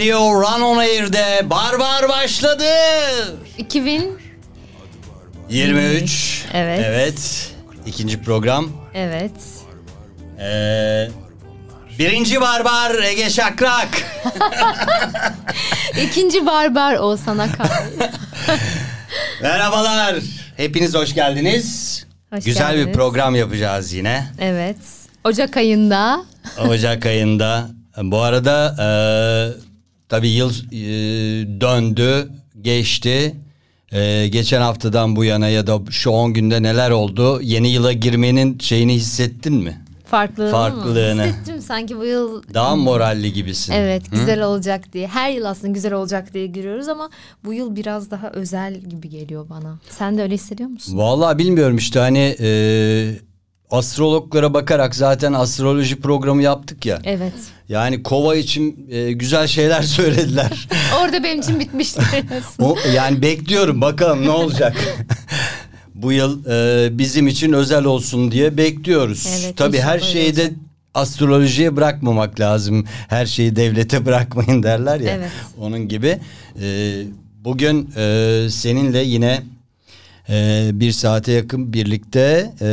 Radio Run On Air'de Barbar başladı. 2000 23. Evet. Evet. İkinci program. evet. Ee, birinci Barbar Ege Şakrak. İkinci barbar Oğuzhan Akar. Merhabalar. Hepiniz hoş geldiniz. Hoş Güzel bir geldiniz. program yapacağız yine. evet. Ocak ayında Ocak ayında. Bu arada e, tabii yıl e, döndü, geçti. E, geçen haftadan bu yana ya da şu 10 günde neler oldu? Yeni yıla girmenin şeyini hissettin mi? farklılığını, Farklılığını. mı? Hissettim sanki bu yıl Daha moralli gibisin. evet güzel olacak diye. Her yıl aslında güzel olacak diye giriyoruz ama bu yıl biraz daha özel gibi geliyor bana. Sen de öyle hissediyor musun? Vallahi bilmiyorum işte hani e, astrologlara bakarak zaten astroloji programı yaptık ya. Evet. Yani kova için e, güzel şeyler söylediler. Orada benim için bitmiştir aslında. O, yani bekliyorum bakalım ne olacak. Bu yıl e, bizim için özel olsun diye bekliyoruz. Evet, Tabii her şeyi de astrolojiye bırakmamak lazım. Her şeyi devlete bırakmayın derler ya. Evet. Onun gibi. E, bugün e, seninle yine e, bir saate yakın birlikte e,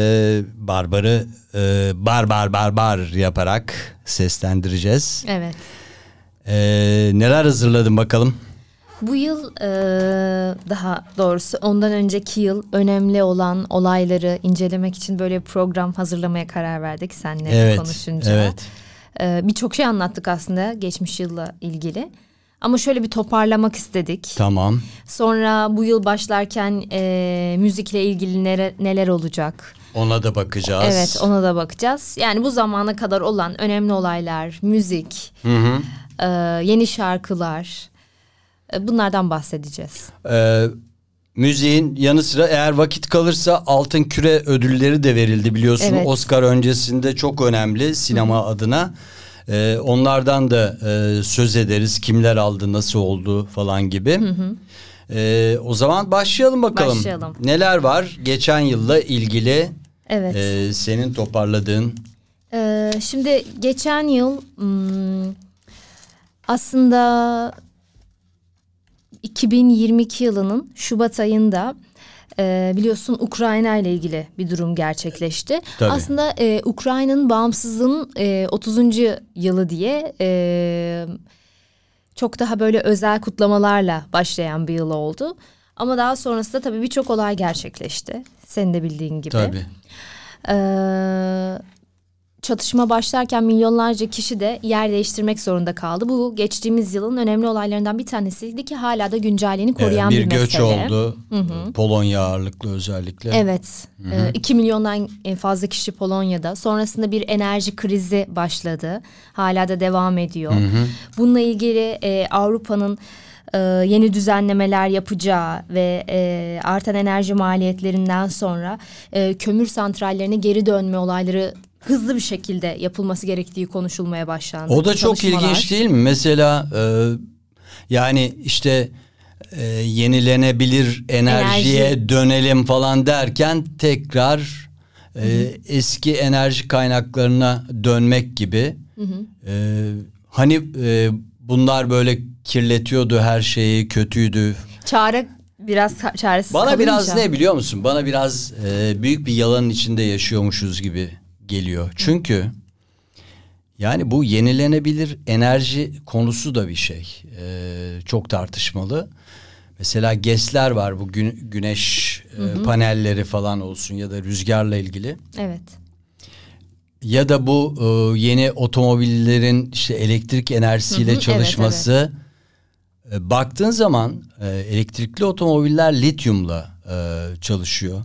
Barbar'ı e, barbar barbar yaparak seslendireceğiz. Evet. E, neler hazırladın bakalım? Bu yıl e, daha doğrusu ondan önceki yıl önemli olan olayları incelemek için böyle bir program hazırlamaya karar verdik seninle Evet, konuşunca. evet. E, Birçok şey anlattık aslında geçmiş yılla ilgili. Ama şöyle bir toparlamak istedik. Tamam. Sonra bu yıl başlarken e, müzikle ilgili nere- neler olacak? Ona da bakacağız. Evet ona da bakacağız. Yani bu zamana kadar olan önemli olaylar, müzik, Hı hı. e, yeni şarkılar e, bunlardan bahsedeceğiz. Ee, müziğin yanı sıra eğer vakit kalırsa Altın Küre ödülleri de verildi biliyorsun. Evet. Oscar öncesinde çok önemli sinema adına. Ee, onlardan da e, söz ederiz. Kimler aldı, nasıl oldu falan gibi. Ee, o zaman başlayalım bakalım. Başlayalım. Neler var geçen yılla ilgili Evet. e, senin toparladığın? Ee, şimdi geçen yıl hmm, aslında 2022 yılının Şubat ayında e, biliyorsun Ukrayna ile ilgili bir durum gerçekleşti. Tabii. Aslında e, Ukrayna'nın bağımsızlığının e, 30. yılı diye e, çok daha böyle özel kutlamalarla başlayan bir yıl oldu. Ama daha sonrasında tabii birçok olay gerçekleşti. Senin de bildiğin gibi. Tabii. Ee, çatışma başlarken milyonlarca kişi de yer değiştirmek zorunda kaldı. Bu geçtiğimiz yılın önemli olaylarından bir tanesiydi ki hala da güncelliğini koruyan Evet, bir, bir, göç mesele. oldu. Polonya ağırlıklı özellikle. Evet. 2 milyondan fazla kişi Polonya'da. Sonrasında bir enerji krizi başladı. Hala da devam ediyor. Bununla ilgili e, Avrupa'nın e, yeni düzenlemeler yapacağı ve e, artan enerji maliyetlerinden sonra e, kömür santrallerine geri dönme olayları hızlı bir şekilde yapılması gerektiği konuşulmaya başlandı. O da çok ilginç değil mi? Mesela e, yani işte e, yenilenebilir enerjiye Enerji. dönelim falan derken tekrar e, eski enerji kaynaklarına dönmek gibi. E, hani e, bunlar böyle kirletiyordu her şeyi, kötüydü. Çare biraz çaresiz Bana kalınca. biraz ne biliyor musun? Bana biraz e, büyük bir yalanın içinde yaşıyormuşuz gibi geliyor. Çünkü yani bu yenilenebilir enerji konusu da bir şey. E, çok tartışmalı. Mesela GES'ler var bu gün, güneş e, panelleri falan olsun ya da rüzgarla ilgili. Evet. ya da bu e, yeni otomobillerin işte elektrik enerjisiyle Hı hı, evet, çalışması e, baktığın zaman e, elektrikli otomobiller lityumla e, çalışıyor.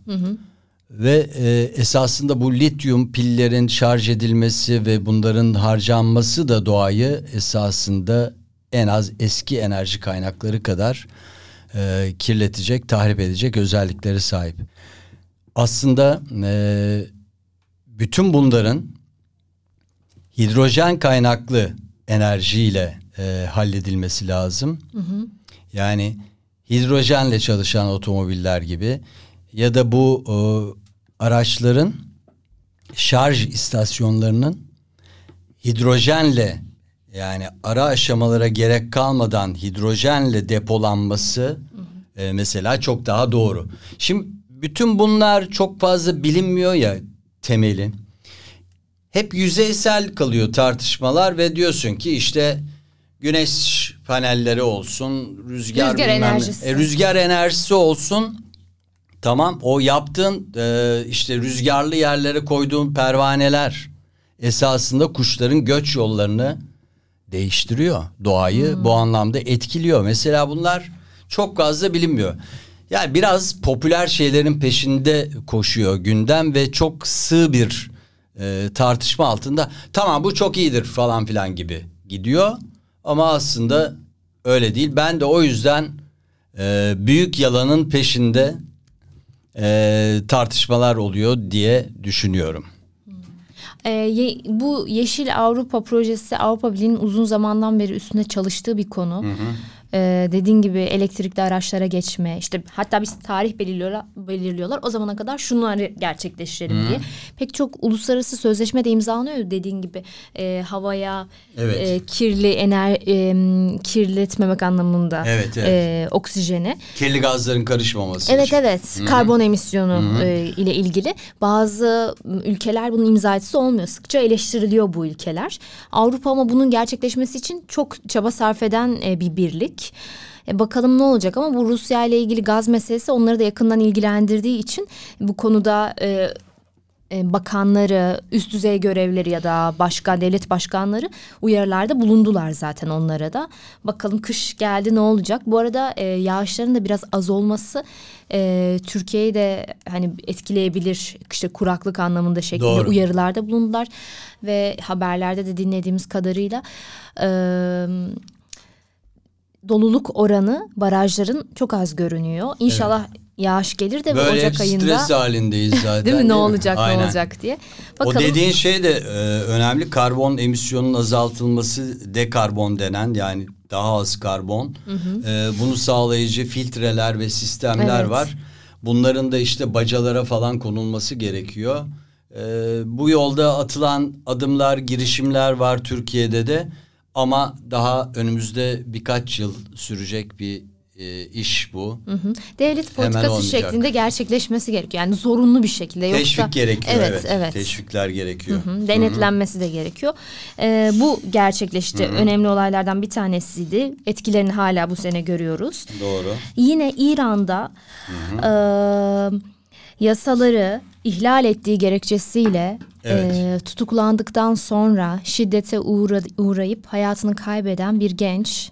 Ve e, esasında bu lityum pillerin şarj edilmesi ve bunların harcanması da doğayı esasında en az eski enerji kaynakları kadar e, kirletecek, tahrip edecek özellikleri sahip. Aslında e, bütün bunların hidrojen kaynaklı enerjiyle e, halledilmesi lazım. Yani hidrojenle çalışan otomobiller gibi ya da bu araçların şarj istasyonlarının hidrojenle yani ara aşamalara gerek kalmadan hidrojenle depolanması e, mesela çok daha doğru. Şimdi bütün bunlar çok fazla bilinmiyor ya temeli. Hep yüzeysel kalıyor tartışmalar ve diyorsun ki işte güneş panelleri olsun, rüzgar, Rüzgar bilmem ne. enerjisi. E, rüzgar enerjisi olsun. Tamam o yaptığın e, işte rüzgarlı yerlere koyduğun pervaneler esasında kuşların göç yollarını değiştiriyor. Doğayı bu anlamda etkiliyor. Mesela bunlar çok fazla bilinmiyor. Yani biraz popüler şeylerin peşinde koşuyor gündem ve çok sığ bir e, tartışma altında. Tamam bu çok iyidir falan filan gibi gidiyor. Ama aslında öyle değil. Ben de o yüzden e, büyük yalanın peşinde e, tartışmalar oluyor diye düşünüyorum. Ee, ye- bu Yeşil Avrupa projesi Avrupa Birliği'nin uzun zamandan beri üstünde çalıştığı bir konu. Ee, dediğin gibi elektrikli araçlara geçme işte hatta biz tarih belirliyorlar, belirliyorlar o zamana kadar şunları gerçekleştirelim diye. Pek çok uluslararası sözleşme de imzalanıyor dediğin gibi Ee, havaya Evet. e, kirli ener e, kirletmemek anlamında Evet, evet. e, oksijeni. Kirli gazların karışmaması Evet için. evet karbon emisyonu e, ile ilgili bazı ülkeler bunun imzacısı olmuyor. Sıkça eleştiriliyor bu ülkeler. Avrupa ama bunun gerçekleşmesi için çok çaba sarf eden e, bir birlik. E, bakalım ne olacak ama bu Rusya ile ilgili gaz meselesi onları da yakından ilgilendirdiği için bu konuda e, e, bakanları, üst düzey görevleri ya da başkan devlet başkanları uyarılarda bulundular zaten onlara da. Bakalım kış geldi ne olacak? Bu arada e, yağışların da biraz az olması e, Türkiye'yi de hani etkileyebilir işte kuraklık anlamında şeklinde Doğru. uyarılarda bulundular ve haberlerde de dinlediğimiz kadarıyla e, doluluk oranı barajların çok az görünüyor. İnşallah yağış gelir de Böyle Ocak ayında stres halindeyiz zaten. Değil mi? Ne olacak Aynen. ne olacak diye. O Bakalım. dediğin şey de e, önemli. Karbon emisyonunun azaltılması dekarbon denen yani daha az karbon. E, bunu sağlayıcı filtreler ve sistemler Evet. var. Bunların da işte bacalara falan konulması gerekiyor. E, bu yolda atılan adımlar, girişimler var Türkiye'de de. Ama daha önümüzde birkaç yıl sürecek bir e, iş bu. Hı hı. Devlet politikası şeklinde gerçekleşmesi gerekiyor. Yani zorunlu bir şekilde. Yoksa, Teşvik gerekiyor evet. Evet, evet. Teşvikler gerekiyor. Hı, Denetlenmesi de gerekiyor. Ee, bu gerçekleşti. Önemli olaylardan bir tanesiydi. Etkilerini hala bu sene görüyoruz. Doğru. Yine İran'da e, yasaları ihlal ettiği gerekçesiyle Evet. e, tutuklandıktan sonra şiddete uğra- uğrayıp hayatını kaybeden bir genç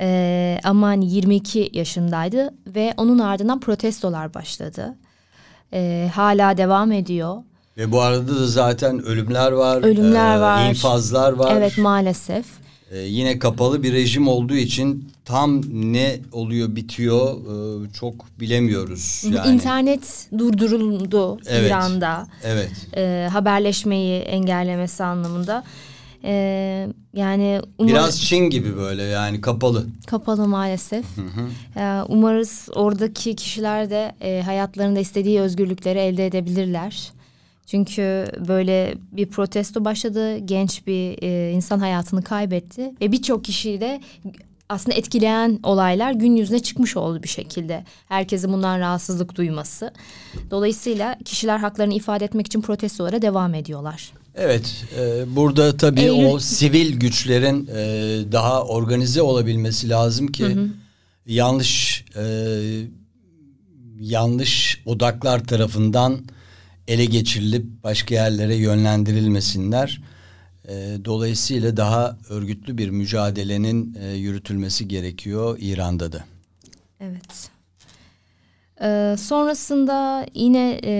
e, Aman 22 yaşındaydı ve onun ardından protestolar başladı. E, hala devam ediyor. Ve bu arada da zaten ölümler var. Ölümler e, var. infazlar var. Evet maalesef. E, yine kapalı bir rejim olduğu için tam ne oluyor bitiyor e, çok bilemiyoruz. Yani, İnternet durduruldu Evet. İran'da. Evet. e, haberleşmeyi engellemesi anlamında. E, yani umarım Biraz Çin gibi böyle yani kapalı. kapalı maalesef. E, umarız oradaki kişiler de e, hayatlarında istediği özgürlükleri elde edebilirler. Çünkü böyle bir protesto başladı. Genç bir e, insan hayatını kaybetti ve birçok kişiyi de aslında etkileyen olaylar gün yüzüne çıkmış oldu bir şekilde. Herkesin bundan rahatsızlık duyması. Dolayısıyla kişiler haklarını ifade etmek için protestolara devam ediyorlar. Evet, e, burada tabii Eylül- o sivil güçlerin e, daha organize olabilmesi lazım ki yanlış e, yanlış odaklar tarafından ele geçirilip başka yerlere yönlendirilmesinler. E, dolayısıyla daha örgütlü bir mücadelenin e, yürütülmesi gerekiyor İran'da da. Evet. Ee, sonrasında yine e,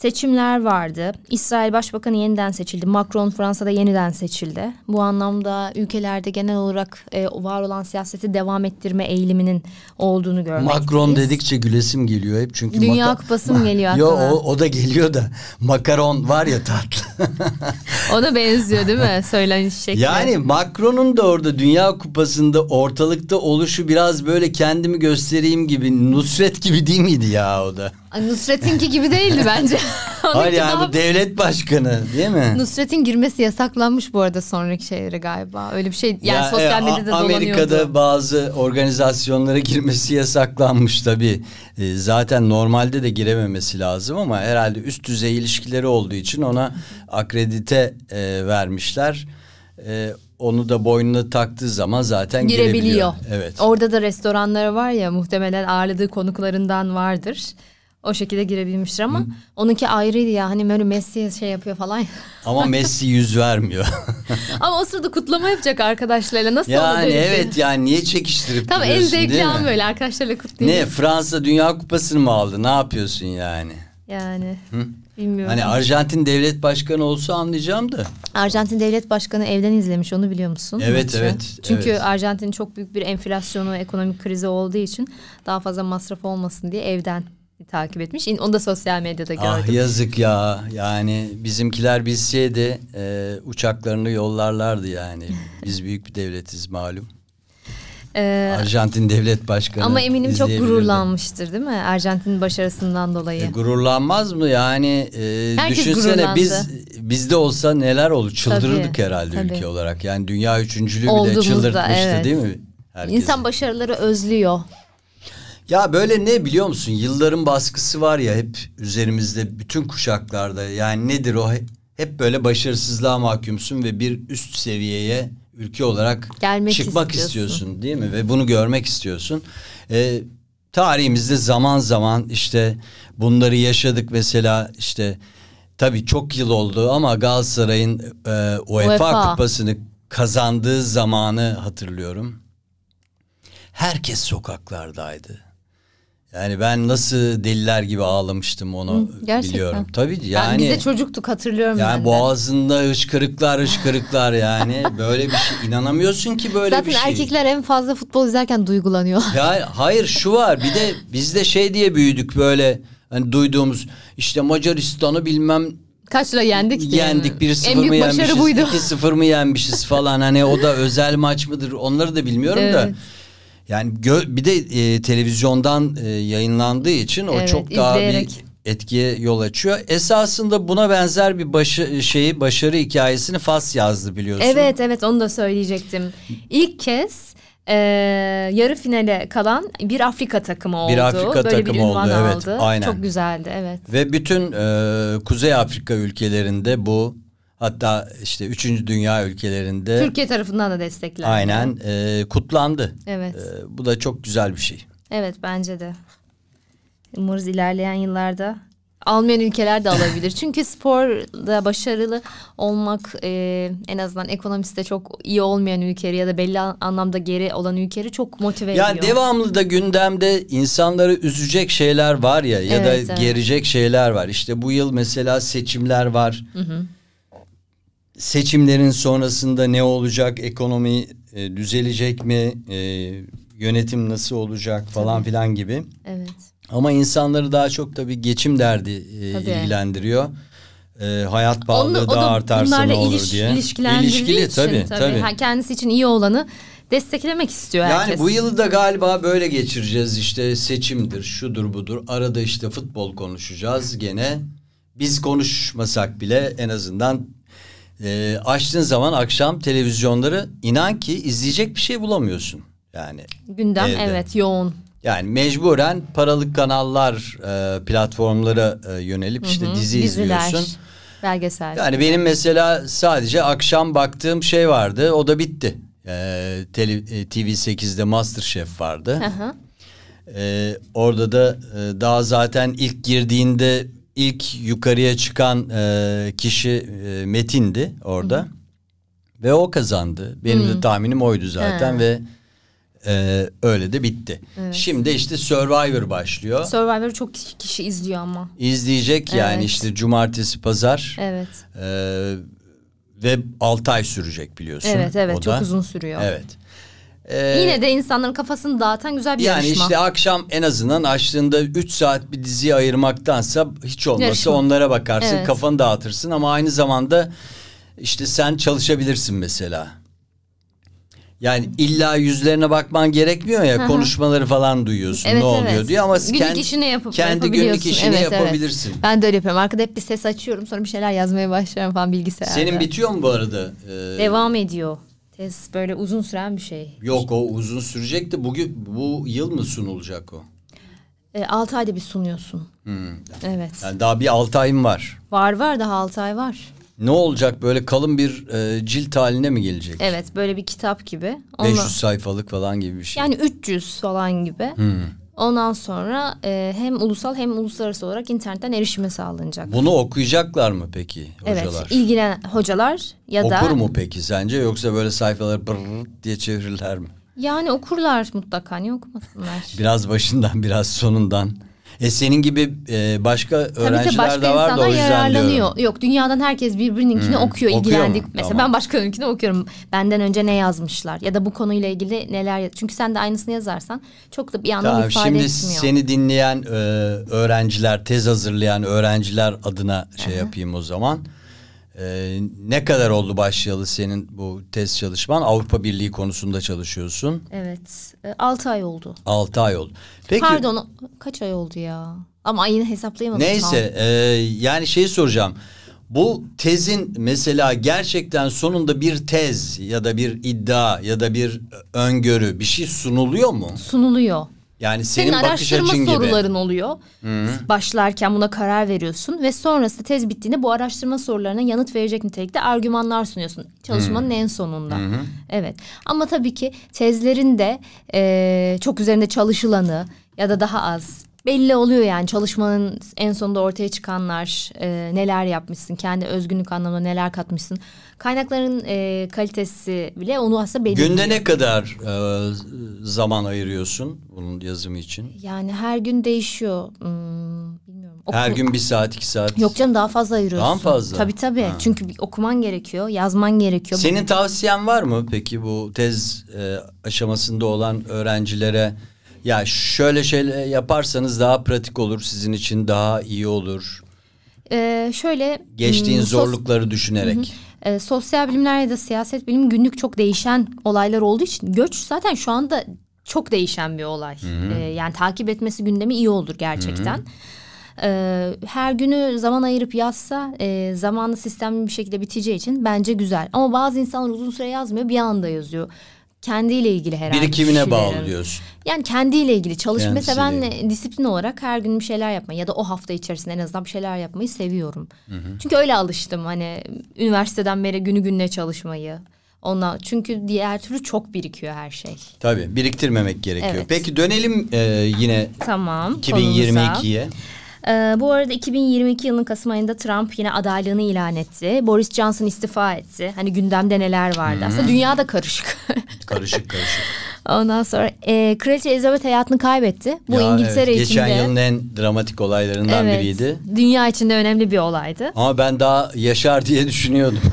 seçimler vardı. İsrail Başbakanı yeniden seçildi. Macron Fransa'da yeniden seçildi. Bu anlamda ülkelerde genel olarak e, var olan siyaseti devam ettirme eğiliminin olduğunu görmekteyiz. Macron dedikçe gülesim geliyor hep çünkü Dünya maka- Kupası mı geliyor Yo aklına? o, o da geliyor da makaron var ya tatlı. Ona benziyor değil mi söyleniş şekli? Yani Macron'un da orada Dünya Kupası'nda ortalıkta oluşu biraz böyle kendimi göstereyim gibi Nusret gibi değil miydi ya o da? Nusret'inki gibi değildi bence. Hayır yani daha- bu devlet başkanı değil mi? Nusret'in girmesi yasaklanmış bu arada sonraki şeylere galiba. Öyle bir şey yani Ya, sosyal e, medyada A- Amerika'da dolanıyordu. bazı organizasyonlara girmesi yasaklanmış tabii. E, zaten normalde de girememesi lazım ama herhalde üst düzey ilişkileri olduğu için ona akredite e, vermişler. E, onu da boynuna taktığı zaman zaten girebiliyor. girebiliyor. Evet. Orada da restoranları var ya muhtemelen ağırladığı konuklarından vardır. O şekilde girebilmiştir ama onunki ayrıydı ya hani böyle Messi şey yapıyor falan. Ama Messi yüz vermiyor. ama o sırada kutlama yapacak arkadaşlarıyla nasıl yani olabilir? evet yani niye çekiştirip Tam en zevkli an böyle arkadaşlarla kutlayayım. Ne Fransa Dünya Kupası'nı mı aldı? Ne yapıyorsun yani? Yani bilmiyorum. Hani Arjantin devlet başkanı olsa anlayacağım da. Arjantin devlet başkanı evden izlemiş onu biliyor musun? Evet, maçı? evet, Çünkü evet. Arjantin çok büyük bir enflasyonu ekonomik krizi olduğu için daha fazla masraf olmasın diye evden takip etmiş. Onu da sosyal medyada gördüm. Ah yazık ya. Yani bizimkiler bilseydi e, uçaklarını yollarlardı yani. Biz büyük bir devletiz malum. Ee, Arjantin devlet başkanı. ama eminim çok gururlanmıştır değil mi? Arjantin'in başarısından dolayı. E, gururlanmaz mı yani? E, Herkes düşünsene gururlandı. biz bizde olsa neler olur? Çıldırırdık Tabii, herhalde tabii. ülke olarak. Yani dünya üçüncülüğü bile Olduğumuzda, çıldırtmıştı evet. değil mi? Herkesi. İnsan başarıları özlüyor. Ya böyle ne biliyor musun? Yılların baskısı var ya hep üzerimizde bütün kuşaklarda. Yani nedir o? Hep böyle başarısızlığa mahkumsun ve bir üst seviyeye ülke olarak Gelmek çıkmak istiyorsun. istiyorsun. değil mi? Ve bunu görmek istiyorsun. Ee, tarihimizde zaman zaman işte bunları yaşadık mesela işte tabii çok yıl oldu ama Galatasaray'ın e, UEFA, UEFA. kupasını kazandığı zamanı hatırlıyorum. Herkes sokaklardaydı. Yani ben nasıl deliler gibi ağlamıştım onu gerçekten. biliyorum. Tabii Yani, yani. biz de çocuktuk hatırlıyorum ben yani de. boğazında hışkırıklar hışkırıklar yani böyle bir şey inanamıyorsun ki böyle Zaten bir şey. erkekler en fazla futbol izlerken duygulanıyor. Ya hayır şu var bir de biz de şey diye büyüdük böyle hani duyduğumuz işte Macaristan'ı bilmem Kaç lira yendik diye. yendik mi? 1-0 En mı büyük yenmişiz başarı buydu. 2-0 mı yenmişiz falan hani o da özel maç mıdır onları da bilmiyorum da. Evet. Yani gö- bir de e, televizyondan e, yayınlandığı için o Evet, çok daha izleyerek. bir etkiye yol açıyor. Esasında buna benzer bir başı, şeyi başarı hikayesini Fas yazdı biliyorsun. Evet evet onu da söyleyecektim. İlk kez e, yarı finale kalan bir Afrika takımı oldu. Bir Afrika Böyle bir takımı oldu, ünvan evet, aldı. aynen. Çok güzeldi evet. Ve bütün e, Kuzey Afrika ülkelerinde bu hatta işte 3. dünya ülkelerinde Türkiye tarafından da desteklendi. aynen e, kutlandı. Evet. E, bu da çok güzel bir şey. Evet bence de. Umarız ilerleyen yıllarda almayan ülkeler de alabilir. Çünkü sporda başarılı olmak e, en azından ekonomisi de çok iyi olmayan ülkeleri ya da belli an- anlamda geri olan ülkeleri çok motive Yani ediyor. devamlı da gündemde insanları üzecek şeyler var ya ya Evet, da evet. gerecek şeyler var. İşte bu yıl mesela seçimler var. Seçimlerin sonrasında ne olacak? Ekonomi e, düzelecek mi? E, yönetim nasıl olacak falan filan gibi. Evet. Ama insanları daha çok tabii geçim derdi e, Tabii. ilgilendiriyor. E, hayat pahalılığı Onu- o daha da artarsa ne olur iliş- diye. ilişkilendirdiği İlişkili için tabii tabii. tabii. Kendisi için iyi olanı desteklemek istiyor Yani herkes. bu yılı da galiba böyle geçireceğiz işte seçimdir şudur budur arada işte futbol konuşacağız gene biz konuşmasak bile en azından e, açtığın zaman akşam televizyonları inan ki izleyecek bir şey bulamıyorsun yani Gündem Evde. evet yoğun. yani mecburen paralık kanallar e, platformlara e, yönelip işte Hı hı, dizi diziler, izliyorsun. Belgesel. Yani benim mesela sadece akşam baktığım şey vardı. O da bitti. Ee, tele, e, TV8'de Masterchef vardı. Hı hı. Ee, orada da e, daha zaten ilk girdiğinde ilk yukarıya çıkan e, kişi e, Metin'di orada. Ve o kazandı. Benim de tahminim oydu zaten Ha. ve e, öyle de bitti. Evet. Şimdi işte Survivor başlıyor. Survivor'ı çok kişi, izliyor ama. İzleyecek yani Evet. işte cumartesi pazar Evet. e, ve 6 ay sürecek biliyorsun. Evet evet o çok da. uzun sürüyor. Evet. Ee, Yine de insanların kafasını dağıtan güzel bir yani yarışma. işte akşam en azından açtığında 3 saat bir diziye ayırmaktansa hiç olmazsa Yarışma. onlara bakarsın Evet. kafanı dağıtırsın ama aynı zamanda işte sen çalışabilirsin mesela. Yani illa yüzlerine bakman gerekmiyor ya konuşmaları falan duyuyorsun Evet, ne oluyor evet. diyor ama Günlük kendi, işini yapıp- kendi günlük işini Evet, evet. yapabilirsin. Ben de öyle yapıyorum. Arkada hep bir ses açıyorum sonra bir şeyler yazmaya başlıyorum falan bilgisayarda. Senin bitiyor mu bu arada? Ee, Devam ediyor. Test böyle uzun süren bir şey. Yok o uzun sürecek de bugün bu yıl mı sunulacak o? E, 6 ayda bir sunuyorsun. Hmm. Evet. Yani daha bir 6 ayım var. Var var daha 6 ay var. Ne olacak böyle kalın bir e, cilt haline mi gelecek? Evet böyle bir kitap gibi. Ondan- 500 sayfalık falan gibi bir şey. Yani 300 falan gibi. Hmm. Ondan sonra e, hem ulusal hem uluslararası olarak internetten erişime sağlanacak. Bunu okuyacaklar mı peki hocalar? Evet, ilgilenen hocalar ya da Okur mu peki sence yoksa böyle sayfaları brrr diye çevirirler mi? yani okurlar mutlaka niye okumasınlar? Biraz başından biraz sonundan. E senin gibi e, başka Tabii öğrenciler ki başka de var da o yüzden yararlanıyor. diyorum. Yok dünyadan herkes birbirininkini okuyor, Okuyor mu? ilgilendik. Mesela Tamam. ben başkalarınkini okuyorum. Benden önce ne yazmışlar ya da bu konuyla ilgili neler çünkü sen de aynısını yazarsan çok da bir anlam Tamam ifade şimdi etmiyor. seni dinleyen e, öğrenciler, tez hazırlayan öğrenciler adına şey yapayım o zaman. E, ne kadar oldu başlayalı senin bu tez çalışman? Avrupa Birliği konusunda çalışıyorsun. Evet. 6 ay oldu. 6 ay oldu. Peki Pardon kaç ay oldu ya? Ama ayını hesaplayamadım. neyse e, yani şeyi soracağım. Bu tezin mesela gerçekten sonunda bir tez ya da bir iddia ya da bir öngörü bir şey sunuluyor mu? Sunuluyor. Yani senin Senin bakış araştırma açın gibi. soruların oluyor. Başlarken buna karar veriyorsun ve sonrasında tez bittiğinde bu araştırma sorularına yanıt verecek nitelikte argümanlar sunuyorsun. Çalışmanın en sonunda. Evet. Ama tabii ki tezlerin de e, çok üzerinde çalışılanı ya da daha az belli oluyor yani çalışmanın en sonunda ortaya çıkanlar e, neler yapmışsın kendi özgünlük anlamında neler katmışsın kaynakların e, kalitesi bile onu aslında belirliyor. Günde ne kadar e, zaman ayırıyorsun bunun yazımı için? Yani her gün değişiyor. Hmm, bilmiyorum. Oku- Her gün bir saat iki saat. Yok canım daha fazla ayırıyorsun. Daha fazla? Tabii tabii. Ha. Çünkü okuman gerekiyor, yazman gerekiyor. Senin tavsiyen var mı peki bu tez e, aşamasında olan öğrencilere? Ya şöyle şeyler yaparsanız daha pratik olur sizin için daha iyi olur. Ee, şöyle Geçtiğin hmm, zorlukları düşünerek. e, sosyal bilimler ya da siyaset bilimi günlük çok değişen olaylar olduğu için göç zaten şu anda çok değişen bir olay. Ee, yani takip etmesi gündemi iyi olur gerçekten. Ee, her günü zaman ayırıp yazsa e, zamanı sistemli bir şekilde biteceği için bence güzel. Ama bazı insanlar uzun süre yazmıyor bir anda yazıyor. Kendiyle ilgili herhalde. Birikimine bağlı diyorsun. Yani kendiyle ilgili çalış. Mesela ben disiplin olarak her gün bir şeyler yapmayı ya da o hafta içerisinde en azından bir şeyler yapmayı seviyorum. Çünkü öyle alıştım hani üniversiteden beri günü gününe çalışmayı. Ondan çünkü diğer türlü çok birikiyor her şey. Tabii biriktirmemek gerekiyor. Evet. Peki dönelim e, yine Tamam. konumuza. 2022'ye. Ee, bu arada 2022 yılının Kasım ayında Trump yine adaylığını ilan etti. Boris Johnson istifa etti. Hani gündemde neler vardı. Aslında dünya da karışık. Karışık karışık. Ondan sonra e, Kraliçe Elizabeth hayatını kaybetti. Bu Ya İngiltere evet, için Geçen yılın en dramatik olaylarından Evet, biriydi. Dünya için de önemli bir olaydı. Ama ben daha yaşar diye düşünüyordum.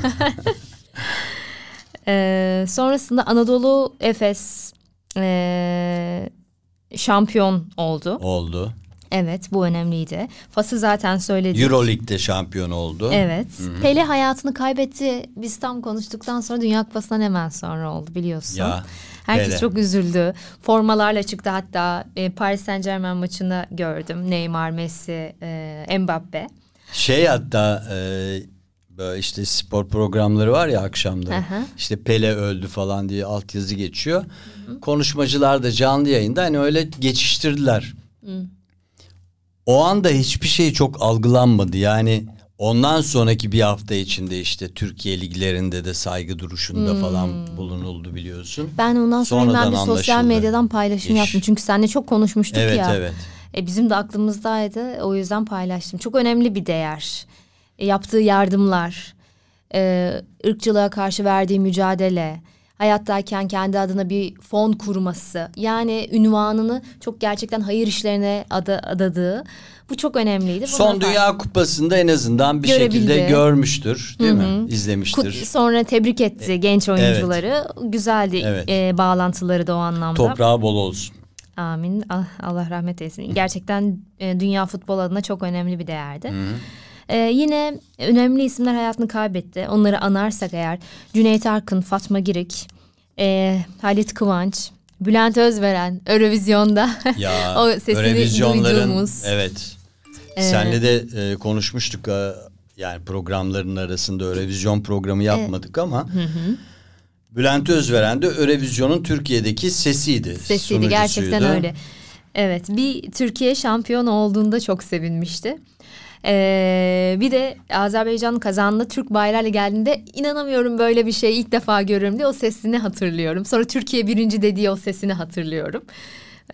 Ee, sonrasında Anadolu Efes e, şampiyon oldu. oldu. Evet bu önemliydi. Fas'ı zaten söyledik. Euroleague'de şampiyon oldu. Evet. Pele hayatını kaybetti. Biz tam konuştuktan sonra Dünya Kupası'ndan hemen sonra oldu biliyorsun. Ya, Herkes Pele. çok üzüldü. Formalarla çıktı hatta e, Paris Saint Germain maçında gördüm. Neymar, Messi, e, Mbappe. Şey hatta e, böyle işte spor programları var ya akşamları. Hı hı. İşte Pele öldü falan diye altyazı geçiyor. Konuşmacılar da canlı yayında hani öyle geçiştirdiler. O anda hiçbir şey çok algılanmadı. Yani ondan sonraki bir hafta içinde işte Türkiye liglerinde de saygı duruşunda falan bulunuldu biliyorsun. Ben ondan sonra Sonradan hemen bir sosyal anlaşıldı. medyadan paylaşım İş. yaptım. Çünkü seninle çok konuşmuştuk Evet ya. evet. E, bizim de aklımızdaydı. O yüzden paylaştım. Çok önemli bir değer. E, yaptığı yardımlar, e, ırkçılığa karşı verdiği mücadele, hayattayken kendi adına bir fon kurması. Yani ünvanını çok gerçekten hayır işlerine ada, adadığı. Bu çok önemliydi. Son Bunları Dünya Kupası'nda en azından bir Görebildi. şekilde görmüştür değil mi? Kut- İzlemiştir. sonra tebrik etti genç oyuncuları. Güzeldi Evet. e, bağlantıları da o anlamda. Toprağı bol olsun. Amin. Ah, Allah rahmet eylesin. Gerçekten e, dünya futbol adına çok önemli bir değerdi. E, yine önemli isimler hayatını kaybetti. Onları anarsak eğer Cüneyt Arkın, Fatma Girik, e, Halit Kıvanç, Bülent Özveren, Eurovizyon'da Ya o sesini Eurovizyonların duyduğumuz. evet. Ee, Senle de e, konuşmuştuk e, yani programların arasında Eurovizyon programı yapmadık ama Bülent Özveren de Eurovizyon'un Türkiye'deki sesiydi. sesiydi gerçekten öyle. Evet bir Türkiye şampiyon olduğunda çok sevinmişti. Ee, bir de Azerbaycan kazandı Türk bayrağıyla geldiğinde inanamıyorum böyle bir şey ilk defa görüyorum diye o sesini hatırlıyorum. Sonra Türkiye birinci dediği o sesini hatırlıyorum.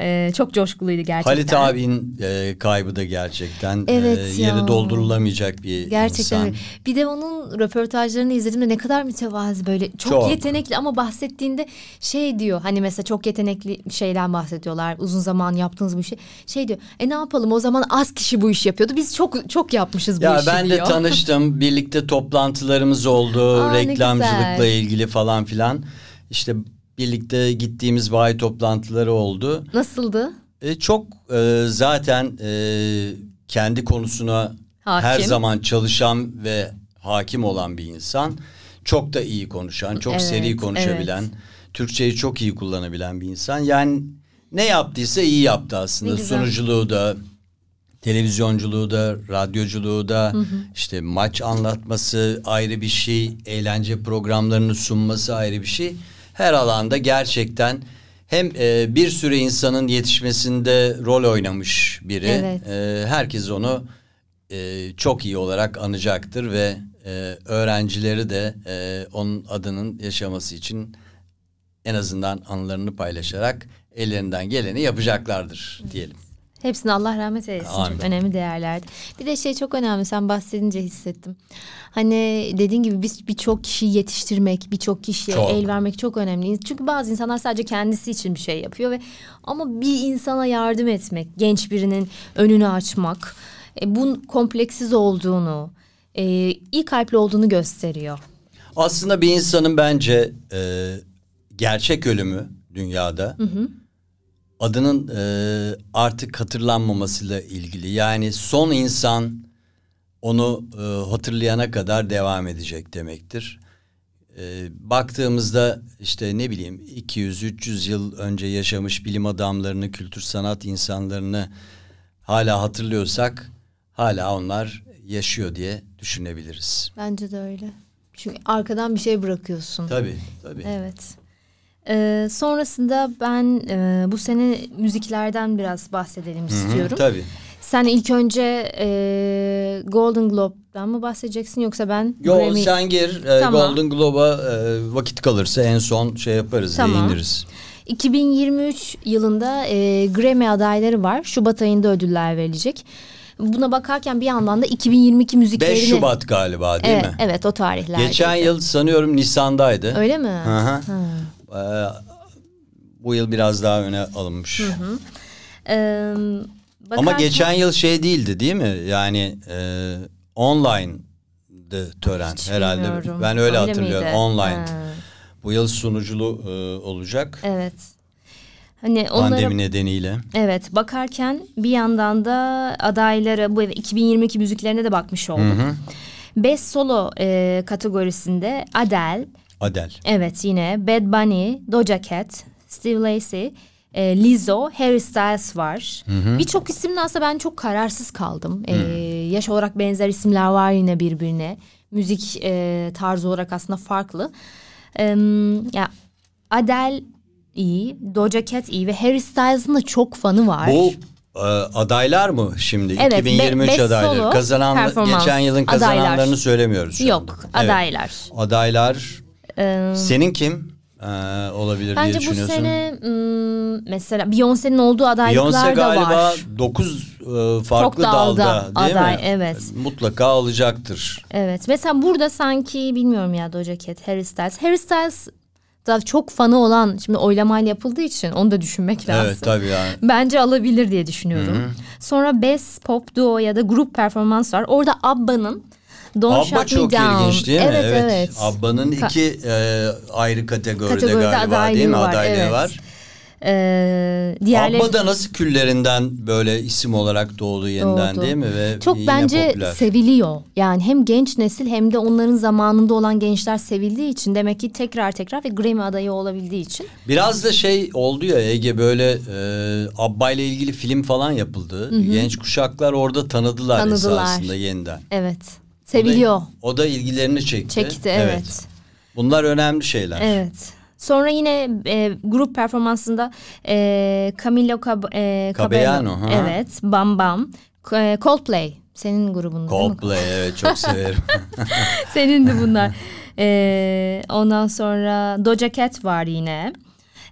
Ee, çok coşkuluydu gerçekten. Halit abinin e, kaybı da gerçekten Evet e, ya. yeri doldurulamayacak bir Gerçekten insan. öyle. Bir de onun röportajlarını izlediğimde ne kadar mütevazi böyle çok, Çok. yetenekli ama bahsettiğinde şey diyor hani mesela çok yetenekli şeyden bahsediyorlar uzun zaman yaptığınız bir şey şey diyor e ne yapalım o zaman az kişi bu işi yapıyordu biz çok çok yapmışız bu Ya işi ben de diyor. tanıştım. Birlikte toplantılarımız oldu. Aa, reklamcılıkla ilgili falan filan. İşte birlikte gittiğimiz bayi toplantıları oldu. Nasıldı? E, çok e, zaten e, kendi konusuna Hakim. her zaman çalışan ve hakim olan bir insan. Çok da iyi konuşan, çok Evet, seri konuşabilen, evet. Türkçeyi çok iyi kullanabilen bir insan. Yani ne yaptıysa iyi yaptı aslında. Sunuculuğu da, televizyonculuğu da, radyoculuğu da, işte maç anlatması ayrı bir şey, eğlence programlarını sunması ayrı bir şey. Her alanda gerçekten hem e, bir sürü insanın yetişmesinde rol oynamış biri. Evet. E, herkes onu e, çok iyi olarak anacaktır ve e, öğrencileri de e, onun adının yaşaması için en azından anılarını paylaşarak ellerinden geleni yapacaklardır diyelim. Hepsine Allah rahmet eylesin. Amin. Çok önemli değerlerdi. Bir de şey çok önemli. Sen bahsedince hissettim. Hani dediğin gibi biz birçok kişiyi yetiştirmek, birçok kişiye Çok. el vermek çok önemli. Çünkü bazı insanlar sadece kendisi için bir şey yapıyor ve ama bir insana yardım etmek, genç birinin önünü açmak, e, bunun kompleksiz olduğunu, e, iyi kalpli olduğunu gösteriyor. Aslında bir insanın bence e, gerçek ölümü dünyada adının e, artık hatırlanmamasıyla ilgili. Yani son insan onu e, hatırlayana kadar devam edecek demektir. E, baktığımızda işte ne bileyim 200-300 yıl önce yaşamış bilim adamlarını, kültür sanat insanlarını hala hatırlıyorsak hala onlar yaşıyor diye düşünebiliriz. Bence de öyle. Çünkü arkadan bir şey bırakıyorsun. Tabii, tabii. Evet. Ee, sonrasında ben e, bu sene müziklerden biraz bahsedelim Hı hı, istiyorum. Tabii. Sen ilk önce e, Golden Globe'dan mı bahsedeceksin yoksa ben Yo Grammy- sen gir e, Tamam. Golden Globe'a e, vakit kalırsa en son şey yaparız Tamam. değiniriz. 2023 yılında e, Grammy adayları var. Şubat ayında ödüller verilecek. Buna bakarken bir yandan da 2022 müziklerini... 5 Şubat galiba değil evet, mi? Evet o tarihlerde. Geçen yıl sanıyorum Nisan'daydı. Öyle mi? Hı hı. E, bu yıl biraz daha öne alınmış. Ee, Ama bakarken- geçen yıl şey değildi değil mi? Yani e, online'dı tören Hiç herhalde. bilmiyorum. Ben öyle, hatırlıyorum. miydi? Online. Ha, Bu yıl sunuculu e, olacak. evet. Hani onlara Pandemi nedeniyle. Evet bakarken bir yandan da adaylara bu 2022 müziklerine de bakmış olduk. Best Solo e, kategorisinde Adele, Adel. evet yine Bad Bunny, Doja Cat, Steve Lacy, e, Lizzo, Harry Styles var. Birçok isimle aslında ben çok kararsız kaldım. E, yaş olarak benzer isimler var yine birbirine. Müzik e, tarzı olarak aslında farklı. E, ya Adele iyi, Doja Cat iyi ve Harry Styles'ın da çok fanı var. Bu e, adaylar mı şimdi? Evet, be- 2023 best adayları. solo Kazanan performance geçen yılın adaylar. kazananlarını söylemiyoruz şu Yok anda. Evet. adaylar. Adaylar. Ee, Senin kim e, olabilir diye Bence bu düşünüyorsun? sene hmm, mesela Beyoncé'nin olduğu adaylıklar Beyoncé da galiba var. 9 farklı dalda dalda değil aday, mi? evet. Mutlaka alacaktır. Evet mesela burada sanki bilmiyorum ya Doja Cat, Harry Styles. Harry Styles da çok fanı olan şimdi oylamayla yapıldığı için onu da düşünmek lazım. Evet tabii yani. Bence alabilir diye düşünüyorum. Sonra Best Pop Duo ya da grup performans var. Orada Abba'nın Don't Abba Shut Me çok Down. ilginç değil mi? Evet evet. Abba'nın Ka- iki e, ayrı kategoride, Kategoride galiba değil mi? var, Adaylığı evet. var. Ee, diğerleri Abba da nasıl küllerinden böyle isim olarak doğdu yeniden Doğdu. değil mi? Ve çok yine bence popüler. seviliyor. Yani hem genç nesil hem de onların zamanında olan gençler sevildiği için demek ki tekrar tekrar ve Grammy adayı olabildiği için. Biraz da şey oldu ya Ege böyle e, Abba ile ilgili film falan yapıldı. Genç kuşaklar orada tanıdılar, Tanıdılar. esasında yeniden. Evet. Seviliyor. O da, o da ilgilerini çekti. Çekti evet. Bunlar önemli şeyler. Evet. Sonra yine e, grup performansında e, Camilo Cab e, Caballero, Cabello. ha. Evet. Bam Bam. E, Coldplay. Senin grubun değil mi? Coldplay evet çok severim. Senin de bunlar. E, ondan sonra Doja Cat var yine.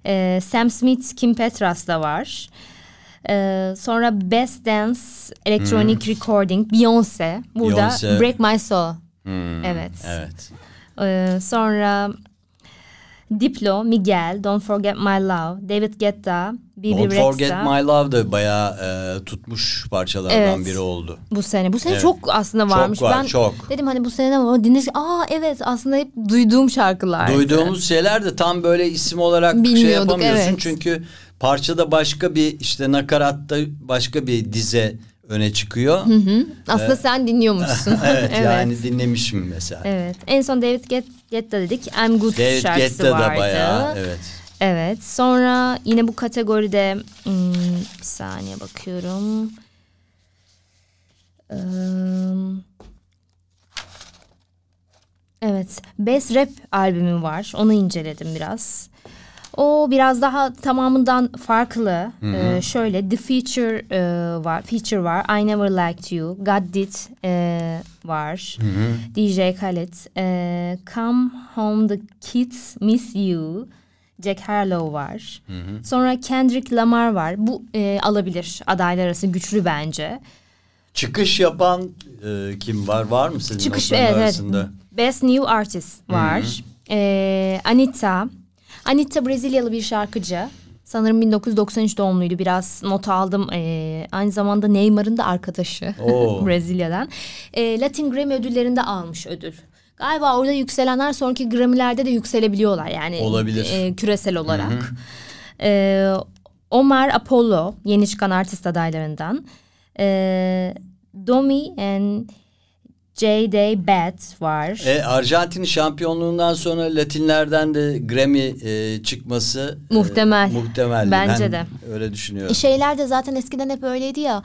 E, Sam Smith, Kim Petras da var. E, sonra Best Dance Electronic Recording Beyoncé. Burada Hmm. Beyoncé. Break My Soul. Hmm, Evet. Evet. Ee, sonra Diplo, Miguel, Don't Forget My Love, David Guetta, Bibi Don't Rexha. Forget My Love da bayağı e, tutmuş parçalardan Evet. biri oldu. Bu sene. Bu sene Evet. çok aslında Çok varmış. var, ben çok. dedim hani bu sene ne var? Ama Dinle, aa evet aslında hep duyduğum şarkılar. Duyduğumuz şeyler de tam böyle isim olarak şey yapamıyorsun. evet. Çünkü parçada başka bir işte nakaratta başka bir dize öne çıkıyor. Aslında sen dinliyormuşsun. evet, yani dinlemişim mesela. Evet. En son David Get- Guetta dedik. I'm Good David şarkısı Guetta vardı. da bayağı evet. Evet. Sonra yine bu kategoride hmm, bir saniye bakıyorum. Evet. Best Rap albümü var. Onu inceledim biraz. O biraz daha tamamından farklı. Ee, şöyle The Feature e, var. Feature var. I Never Liked You. God Did e, var. DJ Khaled. E, Come Home The Kids Miss You. Jack Harlow var. Sonra Kendrick Lamar var. Bu e, alabilir. Adaylar arası güçlü bence. Çıkış yapan e, kim var? Var mı senin Çıkış evet, evet. arasında? Best New Artist var. Ee, Anita. Anita Brezilyalı bir şarkıcı. Sanırım 1993 doğumluydu. Biraz not aldım. Ee, aynı zamanda Neymar'ın da arkadaşı. Brezilya'dan. Ee, Latin Grammy ödüllerinde almış ödül. Galiba orada yükselenler sonraki Grammy'lerde de yükselebiliyorlar. Yani Olabilir. e, küresel olarak. Ee, Omar Apollo yeni çıkan artist adaylarından. Ee, Domi and J.D. Bad var. E, Arjantin şampiyonluğundan sonra Latinlerden de Grammy e, çıkması e, Muhtemel. muhtemel. Bence Ben de. öyle düşünüyorum. Şeyler de zaten eskiden hep öyleydi ya.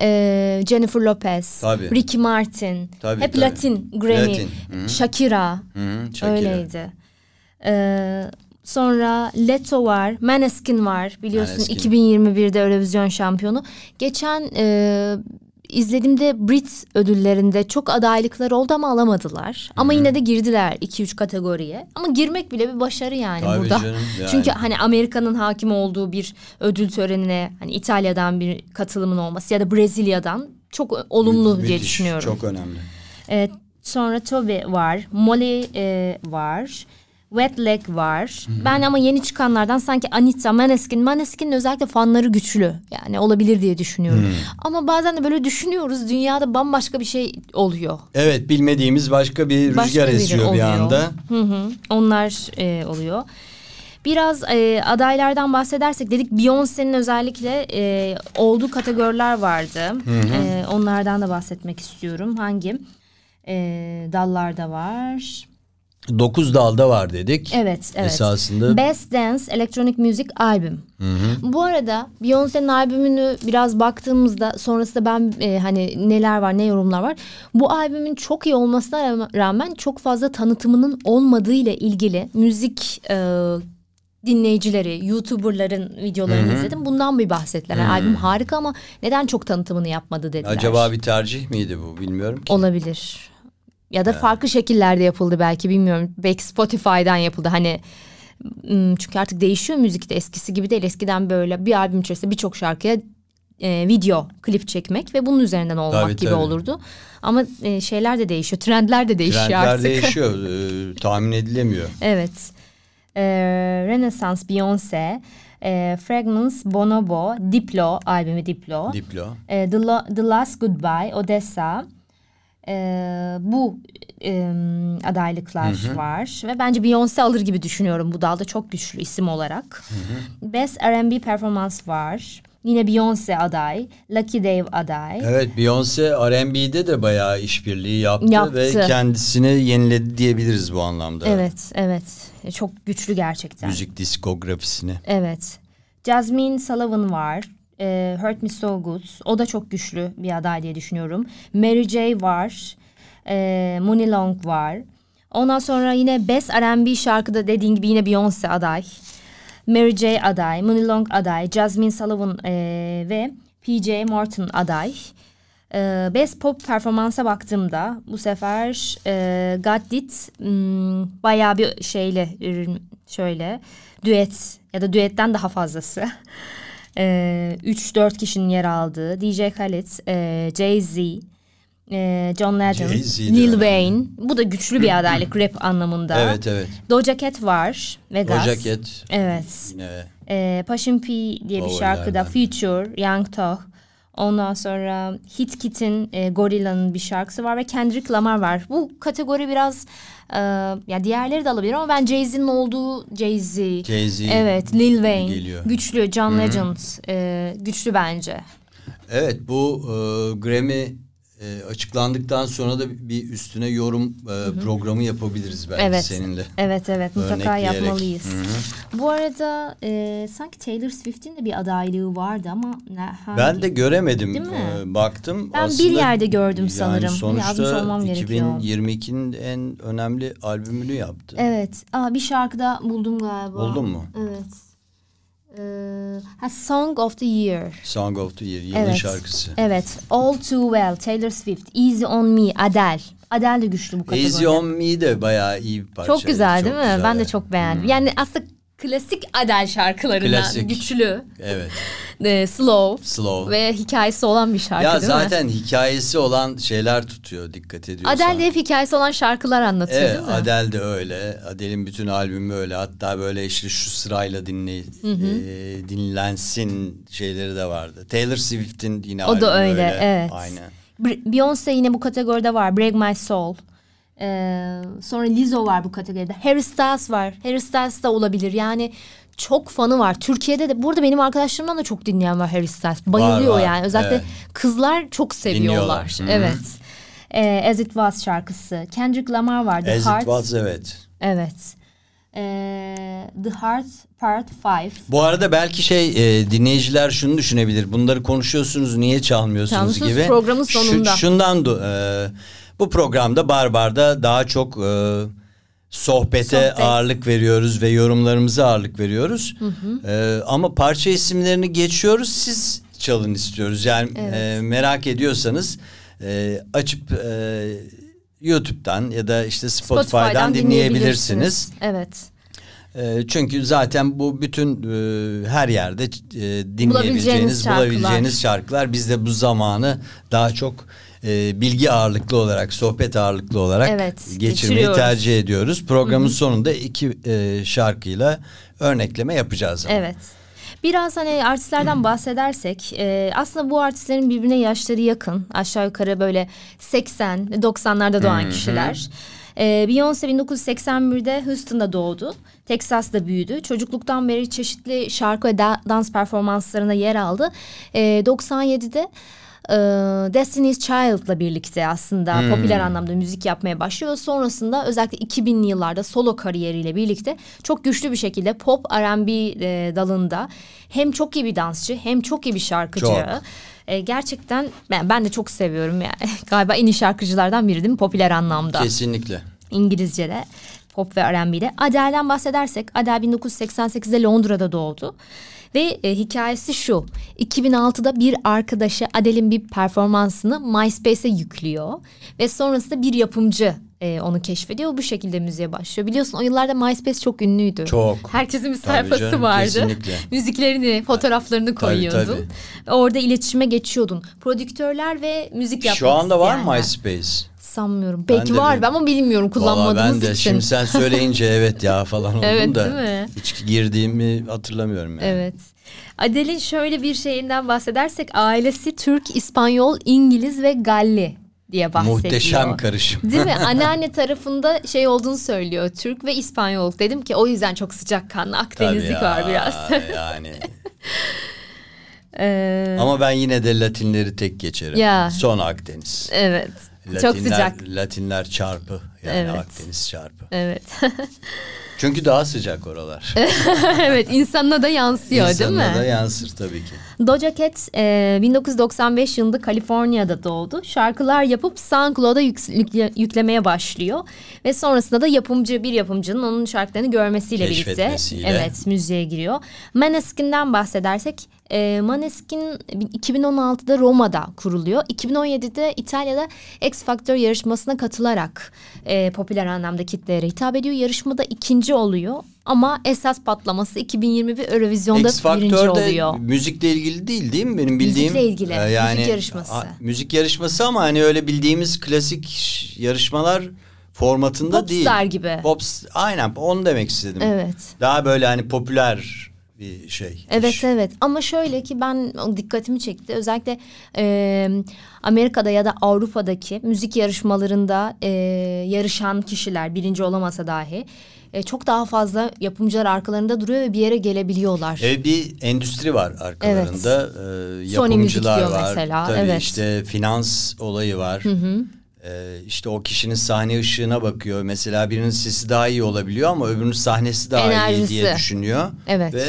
Ee, Jennifer Lopez, Tabii. Ricky Martin. Tabii, hep tabii. Latin Grammy. Latin, hı. Shakira. Hı hı, Shakira. Öyleydi. Ee, sonra Leto var, Maneskin var. Biliyorsun Maneskin. 2021'de Eurovision şampiyonu. Geçen e, izlediğimde Brit ödüllerinde çok adaylıklar oldu ama alamadılar. Ama yine de girdiler 2-3 kategoriye. Ama girmek bile bir başarı yani Tabii burada. canım, yani. Çünkü hani Amerika'nın hakim olduğu bir ödül törenine hani İtalya'dan bir katılımın olması ya da Brezilya'dan çok olumlu diye Müthiş, düşünüyorum. Çok önemli. Evet, sonra Toby var, Molly e, var, Wet Leg var. Ben ama yeni çıkanlardan sanki Anita, Maneskin, Maneskin'in özellikle fanları güçlü. Yani olabilir diye düşünüyorum. Ama bazen de böyle düşünüyoruz dünyada bambaşka bir şey oluyor. Evet bilmediğimiz başka bir rüzgar esiyor bir anda. Hı hı, onlar e, oluyor. Biraz e, adaylardan bahsedersek dedik Beyoncé'nin özellikle e, olduğu kategoriler vardı. E, onlardan da bahsetmek istiyorum. Hangi e, dallarda var? Dokuz dalda var dedik. Evet, evet. Esasında. Best Dance Electronic Music Album. Bu arada Beyoncé'nin albümünü biraz baktığımızda sonrasında ben e, hani neler var ne yorumlar var. Bu albümün çok iyi olmasına rağmen çok fazla tanıtımının olmadığı ile ilgili müzik e, dinleyicileri, YouTuber'ların videolarını izledim. Bundan bir bahsettiler. Yani albüm harika ama neden çok tanıtımını yapmadı dediler. Acaba bir tercih miydi bu bilmiyorum ki. Olabilir. Ya da farklı şekillerde yapıldı belki bilmiyorum. Belki Spotify'dan yapıldı. Hani çünkü artık değişiyor müzikte eskisi gibi değil. Eskiden böyle bir albüm içerisinde birçok şarkıya e, video, klip çekmek ve bunun üzerinden olmak Tabii, gibi tabii. olurdu. Ama e, şeyler de değişiyor, trendler de değişiyor Trendler artık. değişiyor. e, tahmin edilemiyor. Evet. Ee, Renaissance Beyoncé, e, Fragments Bonobo, Diplo albümü Diplo. Diplo. E, The, Lo- The Last Goodbye, Odessa. E, bu e, adaylıklar var ve bence Beyoncé alır gibi düşünüyorum bu dalda çok güçlü isim olarak. Best R&B Performance var. Yine Beyoncé aday, Lucky Dave aday. Evet Beyoncé R&B'de de bayağı işbirliği yaptı, Yaptı. ve kendisini yeniledi diyebiliriz bu anlamda. Evet, evet. E, Çok güçlü gerçekten. Müzik diskografisini. Evet. Jasmine Sullivan var. E, Hurt Me So Good. O da çok güçlü bir aday diye düşünüyorum. Mary J var. E, Mooney Long var. Ondan sonra yine Best R&B şarkıda dediğin gibi yine Beyoncé aday. Mary J aday. Mooney Long aday. Jasmine Sullivan e, ve PJ Morton aday. E, Best Pop performansa baktığımda bu sefer e, God Did hmm, bayağı bir şeyle şöyle düet ya da düetten daha fazlası. E, 3-4 kişinin yer aldığı DJ Khaled, e, Jay-Z, e, John Legend, Lil önemli. Wayne. Bu da güçlü bir adaylık rap anlamında. Evet evet. Doja Cat var. Vegas. Doja Cat Evet. yine E, Passion P diye bir şarkıda Favoриlerden. Future, Young Thug. Ondan sonra Hit Kit'in e, Gorilla'nın bir şarkısı var ve Kendrick Lamar var. Bu kategori biraz e, ya diğerleri de alabilir ama ben Jay-Z'nin olduğu Jay-Z. Jay-Z Evet, Lil Wayne. geliyor. Güçlü, John Legend. e, güçlü bence. Evet bu e, Grammy e, açıklandıktan sonra da bir üstüne yorum e, programı yapabiliriz belki Evet. seninle. Evet evet mutlaka yapmalıyız. Bu arada e, sanki Taylor Swift'in de bir adaylığı vardı ama hangi? Ben de göremedim. Değil mi? E, baktım. Ben bir Aslında yerde gördüm sanırım. Yani sonuçta Yazmış olmam gerekiyor. 2022'nin en önemli albümünü yaptı. Evet. Aa, bir şarkıda buldum galiba. Buldun mu? Evet. Ee, ha, Song of the Year. Song of the Year yılın Evet. şarkısı. Evet. All Too Well, Taylor Swift, Easy On Me, Adele. Adele de güçlü bu kategoride. Easy On Me de bayağı iyi bir parça. Çok güzel değil mi? güzel. Ben de çok beğendim. Yani aslında klasik Adele şarkılarından Klasik. güçlü, Evet. e, slow Slow. ve hikayesi olan bir şarkı ya değil mi? zaten hikayesi olan şeyler tutuyor dikkat ediyorsan. Adele de hep hikayesi olan şarkılar anlatıyor Evet değil mi? Adele de öyle. Adele'in bütün albümü öyle. Hatta böyle işte şu sırayla dinle, e, dinlensin şeyleri de vardı. Taylor Swift'in yine O da albümü öyle, evet. Aynen. Beyoncé yine bu kategoride var. Break My Soul. Ee, sonra Lizzo var bu kategoride. Harry Styles var. Harry Styles da olabilir. Yani çok fanı var. Türkiye'de de burada benim arkadaşlarımdan da çok dinleyen var Harry Styles. Bayılıyor var, yani. Özellikle evet. kızlar çok seviyorlar. Dinliyorlar. Evet. Ee, As It Was şarkısı. Kendrick Lamar var. The As Heart. It Was evet. Evet. Ee, The Heart Part 5. Bu arada belki şey e, dinleyiciler şunu düşünebilir. Bunları konuşuyorsunuz niye çalmıyorsunuz gibi. programın sonunda. şundan do- e, bu programda Barbar'da daha çok e, sohbete Sohbet. ağırlık veriyoruz ve yorumlarımıza ağırlık veriyoruz. E, ama parça isimlerini geçiyoruz. Siz çalın istiyoruz. Yani e, merak ediyorsanız e, açıp e, YouTube'dan ya da işte Spotify'dan, dinleyebilirsiniz. Evet. E, çünkü zaten bu bütün e, her yerde e, dinleyebileceğiniz, Bulabileceğiniz bulabileceğiniz, şarkılar. şarkılar. Biz de bu zamanı daha çok e, bilgi ağırlıklı olarak, sohbet ağırlıklı olarak Evet, geçirmeyi tercih ediyoruz. Programın sonunda iki e, şarkıyla örnekleme yapacağız. ama. Evet. Biraz hani artistlerden bahsedersek e, aslında bu artistlerin birbirine yaşları yakın. Aşağı yukarı böyle 80 90'larda doğan kişiler. E, Beyoncé 1981'de Houston'da doğdu. Texas'ta büyüdü. Çocukluktan beri çeşitli şarkı ve da- dans performanslarına yer aldı. E, 97'de e, Destiny's Child'la birlikte aslında popüler anlamda müzik yapmaya başlıyor. Sonrasında özellikle 2000'li yıllarda solo kariyeriyle birlikte çok güçlü bir şekilde pop R&B e, dalında hem çok iyi bir dansçı hem çok iyi bir şarkıcı. Çok. E, gerçekten ben, ben de çok seviyorum yani. Galiba en iyi şarkıcılardan biri değil mi popüler anlamda. Kesinlikle. İngilizce'de. pop ve R&B'de. Adele'den bahsedersek Adele 1988'de Londra'da doğdu. Ve e, hikayesi şu. 2006'da bir arkadaşı Adele'in bir performansını MySpace'e yüklüyor. Ve sonrasında bir yapımcı e, onu keşfediyor. Bu şekilde müziğe başlıyor. Biliyorsun o yıllarda MySpace çok ünlüydü. Çok. Herkesin bir Tabii sayfası canım, vardı. kesinlikle. Müziklerini, fotoğraflarını koyuyordun. tabii. Ve Orada iletişime geçiyordun. Prodüktörler ve müzik yapmak Şu anda var mı. MySpace? Sanmıyorum. Ben Belki de var bilmiyorum. ama bilmiyorum kullanmadığımız ben de için. şimdi sen söyleyince evet ya falan oldum Evet, da. değil mi? Hiç girdiğimi hatırlamıyorum yani. Evet. Adele'in şöyle bir şeyinden bahsedersek ailesi Türk, İspanyol, İngiliz ve Galli diye bahsediyor. Muhteşem karışım. Değil mi? Anneanne tarafında şey olduğunu söylüyor. Türk ve İspanyol. Dedim ki o yüzden çok sıcakkanlı Akdenizlik Tabii var ya, biraz. yani. Ee, Ama ben yine de Latinleri tek geçerim. Ya. Son Akdeniz. evet. Çok sıcak. Latinler çarpı. Yani Evet. Akdeniz çarpı. Evet. Çünkü daha sıcak oralar. evet insanına da yansıyor İnsanına değil mi? da yansır tabii ki. Doja Cat e, 1995 yılında Kaliforniya'da doğdu. Şarkılar yapıp SoundCloud'a yük- yükle- yüklemeye başlıyor. Ve sonrasında da yapımcı bir yapımcının onun şarkılarını görmesiyle birlikte evet müziğe giriyor. Maneskin'den bahsedersek e, Maneskin 2016'da Roma'da kuruluyor. 2017'de İtalya'da X Factor yarışmasına katılarak e, popüler anlamda kitlelere hitap ediyor. Yarışmada ikinci oluyor. Ama esas patlaması 2021 Eurovision'da X birinci oluyor. müzikle ilgili değil değil mi benim bildiğim? Müzikle ilgili, Ee, müzik yarışması. a- müzik yarışması ama hani öyle bildiğimiz klasik yarışmalar formatında değil. Popstar gibi. Pops, aynen onu demek istedim. Evet. Daha böyle hani popüler bir şey. Evet iş. evet ama şöyle ki ben dikkatimi çekti özellikle e, Amerika'da ya da Avrupa'daki müzik yarışmalarında e, yarışan kişiler birinci olamasa dahi e, çok daha fazla yapımcılar arkalarında duruyor ve bir yere gelebiliyorlar. Evet bir endüstri var arkalarında. Sony Müzik yapımcılar diyor var. mesela, Tabii evet. işte finans olayı var. Ee, işte o kişinin sahne ışığına bakıyor. Mesela birinin sesi daha iyi olabiliyor ama öbürünün sahnesi daha iyi Enerjisi. diye düşünüyor. Evet. Ve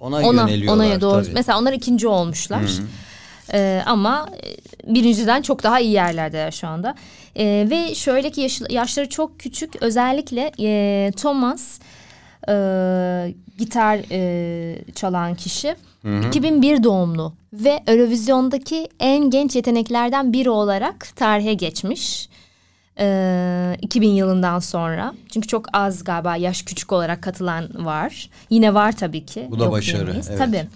ona, ona yöneliyorlar. ona doğru. tabii. Mesela onlar ikinci olmuşlar. Ee, ama e, birinciden çok daha iyi yerlerdeler şu anda. Ee, ve şöyle ki yaş- yaşları çok küçük. Özellikle e, Thomas e, gitar e, çalan kişi 2001 doğumlu ve Eurovision'daki en genç yeteneklerden biri olarak tarihe geçmiş. Ee, 2000 yılından sonra. Çünkü çok az galiba yaş küçük olarak katılan var. Yine var tabii ki. Bu da Yok başarı, diyemeyiz. evet. Tabii.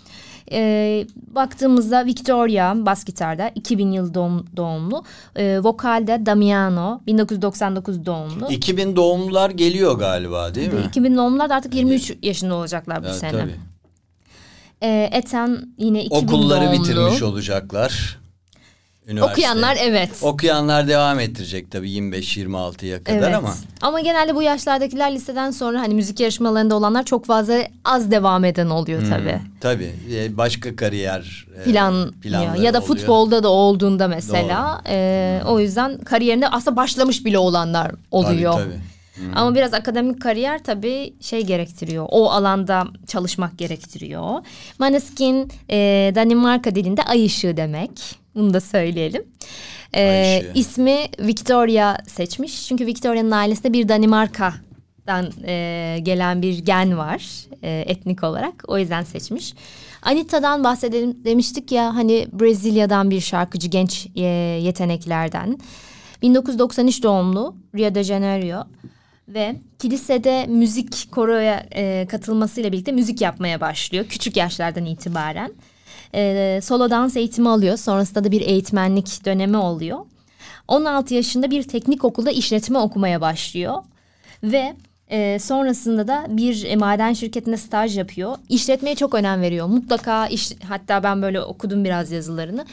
Ee, baktığımızda Victoria bas gitarda 2000 yıl doğum, doğumlu. Ee, vokalde Damiano 1999 doğumlu. 2000 doğumlular geliyor galiba değil mi? 2000 doğumlular da artık 23 yaşında olacaklar bu Evet, sene. tabii. Ee, Ethan yine 2000 Okulları doğumlu. bitirmiş olacaklar. Üniversite. Okuyanlar evet. Okuyanlar devam ettirecek tabii 25-26'ya kadar Evet. ama. Ama genelde bu yaşlardakiler liseden sonra hani müzik yarışmalarında olanlar çok fazla az devam eden oluyor tabii. Tabii e, başka kariyer e, Plan planları ya da oluyor. futbolda da olduğunda mesela e, o yüzden kariyerinde aslında başlamış bile olanlar oluyor. Tabii, tabii. Ama biraz akademik kariyer tabii şey gerektiriyor. O alanda çalışmak gerektiriyor. Maneskin e, Danimarka dilinde ay ışığı demek. Bunu da söyleyelim. E, ismi Victoria seçmiş. Çünkü Victoria'nın ailesinde bir Danimarka'dan e, gelen bir gen var e, etnik olarak. O yüzden seçmiş. Anita'dan bahsedelim demiştik ya hani Brezilya'dan bir şarkıcı genç e, yeteneklerden. 1993 doğumlu Rio de Janeiro ve kilisede müzik koroya e, katılmasıyla birlikte müzik yapmaya başlıyor küçük yaşlardan itibaren. E, solo dans eğitimi alıyor. Sonrasında da bir eğitmenlik dönemi oluyor. 16 yaşında bir teknik okulda işletme okumaya başlıyor ve e, sonrasında da bir e, maden şirketinde staj yapıyor. İşletmeye çok önem veriyor. Mutlaka iş, hatta ben böyle okudum biraz yazılarını.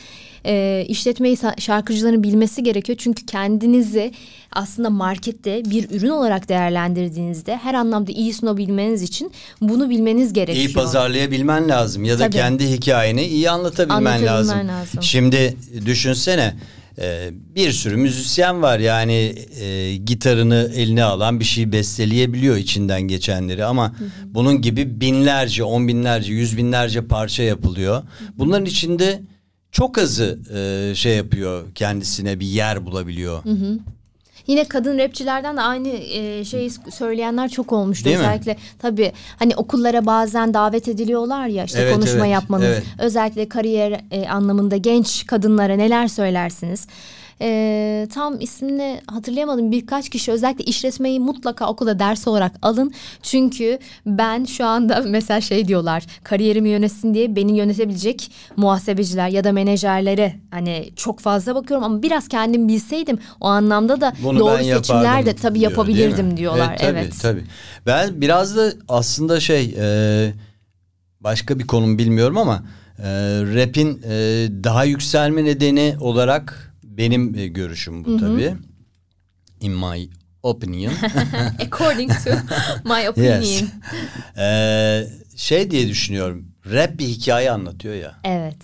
E, işletmeyi şarkıcıların bilmesi gerekiyor. Çünkü kendinizi aslında markette bir ürün olarak değerlendirdiğinizde her anlamda iyi sunabilmeniz için bunu bilmeniz gerekiyor. İyi pazarlayabilmen lazım ya da Tabii. kendi hikayeni iyi anlatabilmen, Anlatabilmen lazım. lazım. Şimdi düşünsene e, bir sürü müzisyen var yani e, gitarını eline alan bir şey besteleyebiliyor içinden geçenleri ama bunun gibi binlerce, on binlerce, yüz binlerce parça yapılıyor. Bunların içinde çok azı e, şey yapıyor kendisine bir yer bulabiliyor. Yine kadın rapçilerden de aynı e, şeyi söyleyenler çok olmuştu. Değil mi? Özellikle tabii hani okullara bazen davet ediliyorlar ya işte Evet, konuşma evet, yapmanız. evet. Özellikle kariyer e, anlamında genç kadınlara neler söylersiniz? E, tam ismini hatırlayamadım birkaç kişi özellikle işletmeyi mutlaka okulda ders olarak alın. Çünkü ben şu anda mesela şey diyorlar kariyerimi yönetsin diye beni yönetebilecek muhasebeciler ya da menajerlere hani çok fazla bakıyorum ama biraz kendim bilseydim o anlamda da Bunu doğru seçimler de tabii diyor, yapabilirdim diyorlar. Evet, tabii, evet. tabii. Ben biraz da aslında şey e, başka bir konum bilmiyorum ama e, rap'in e, daha yükselme nedeni olarak benim e, görüşüm bu tabii. In my opinion. According to my opinion. yes. E, şey diye düşünüyorum. Rap bir hikaye anlatıyor ya. Evet.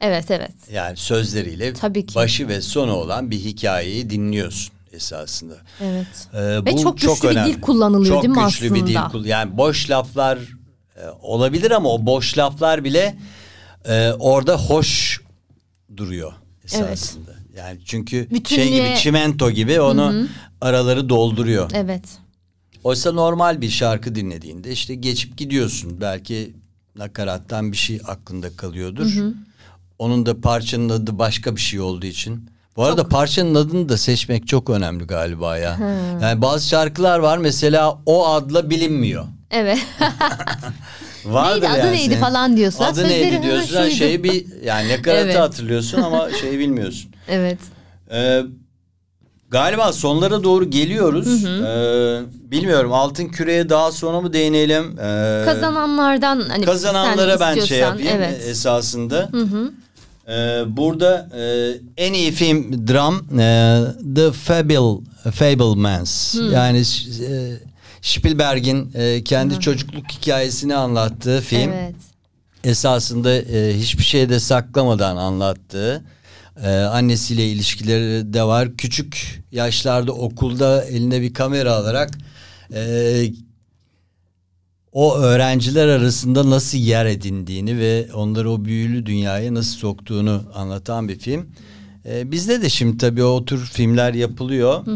Evet evet. Yani sözleriyle Tabii ki. başı ve sonu olan bir hikayeyi dinliyorsun esasında. Evet. Ee, Ve bu çok güçlü bir dil kullanılıyor çok değil mi güçlü bir dil aslında? kul- Yani boş laflar e, olabilir ama o boş laflar bile e, orada hoş duruyor esasında. Yani çünkü şey gibi Bütünlüğe- çimento gibi onu araları dolduruyor. Evet. Oysa normal bir şarkı dinlediğinde işte geçip gidiyorsun. Belki nakarattan bir şey aklında kalıyordur. Onun da parçanın adı başka bir şey olduğu için. Bu arada parçanın adını da seçmek çok önemli galiba ya. Yani bazı şarkılar var mesela o adla bilinmiyor. Evet. Vardır Neydi, adı yani neydi senin. falan diyorsun. Adı neydi diyorsun. Şeyi bir yani nakaratı Evet. hatırlıyorsun ama şeyi bilmiyorsun. Evet. Ee, galiba sonlara doğru geliyoruz. Ee, bilmiyorum altın küreye daha sonra mı değinelim? Ee, Kazananlardan hani kazananlara ben şey yapayım Evet. esasında. Ee, burada e, en iyi film dram e, The Fable Fablemans. Yani e, Spielberg'in e, kendi çocukluk hikayesini anlattığı film Evet. esasında e, hiçbir şeyde saklamadan anlattığı e, annesiyle ilişkileri de var. Küçük yaşlarda okulda eline bir kamera alarak e, o öğrenciler arasında nasıl yer edindiğini ve onları o büyülü dünyaya nasıl soktuğunu anlatan bir film. E, bizde de şimdi tabii o tür filmler yapılıyor.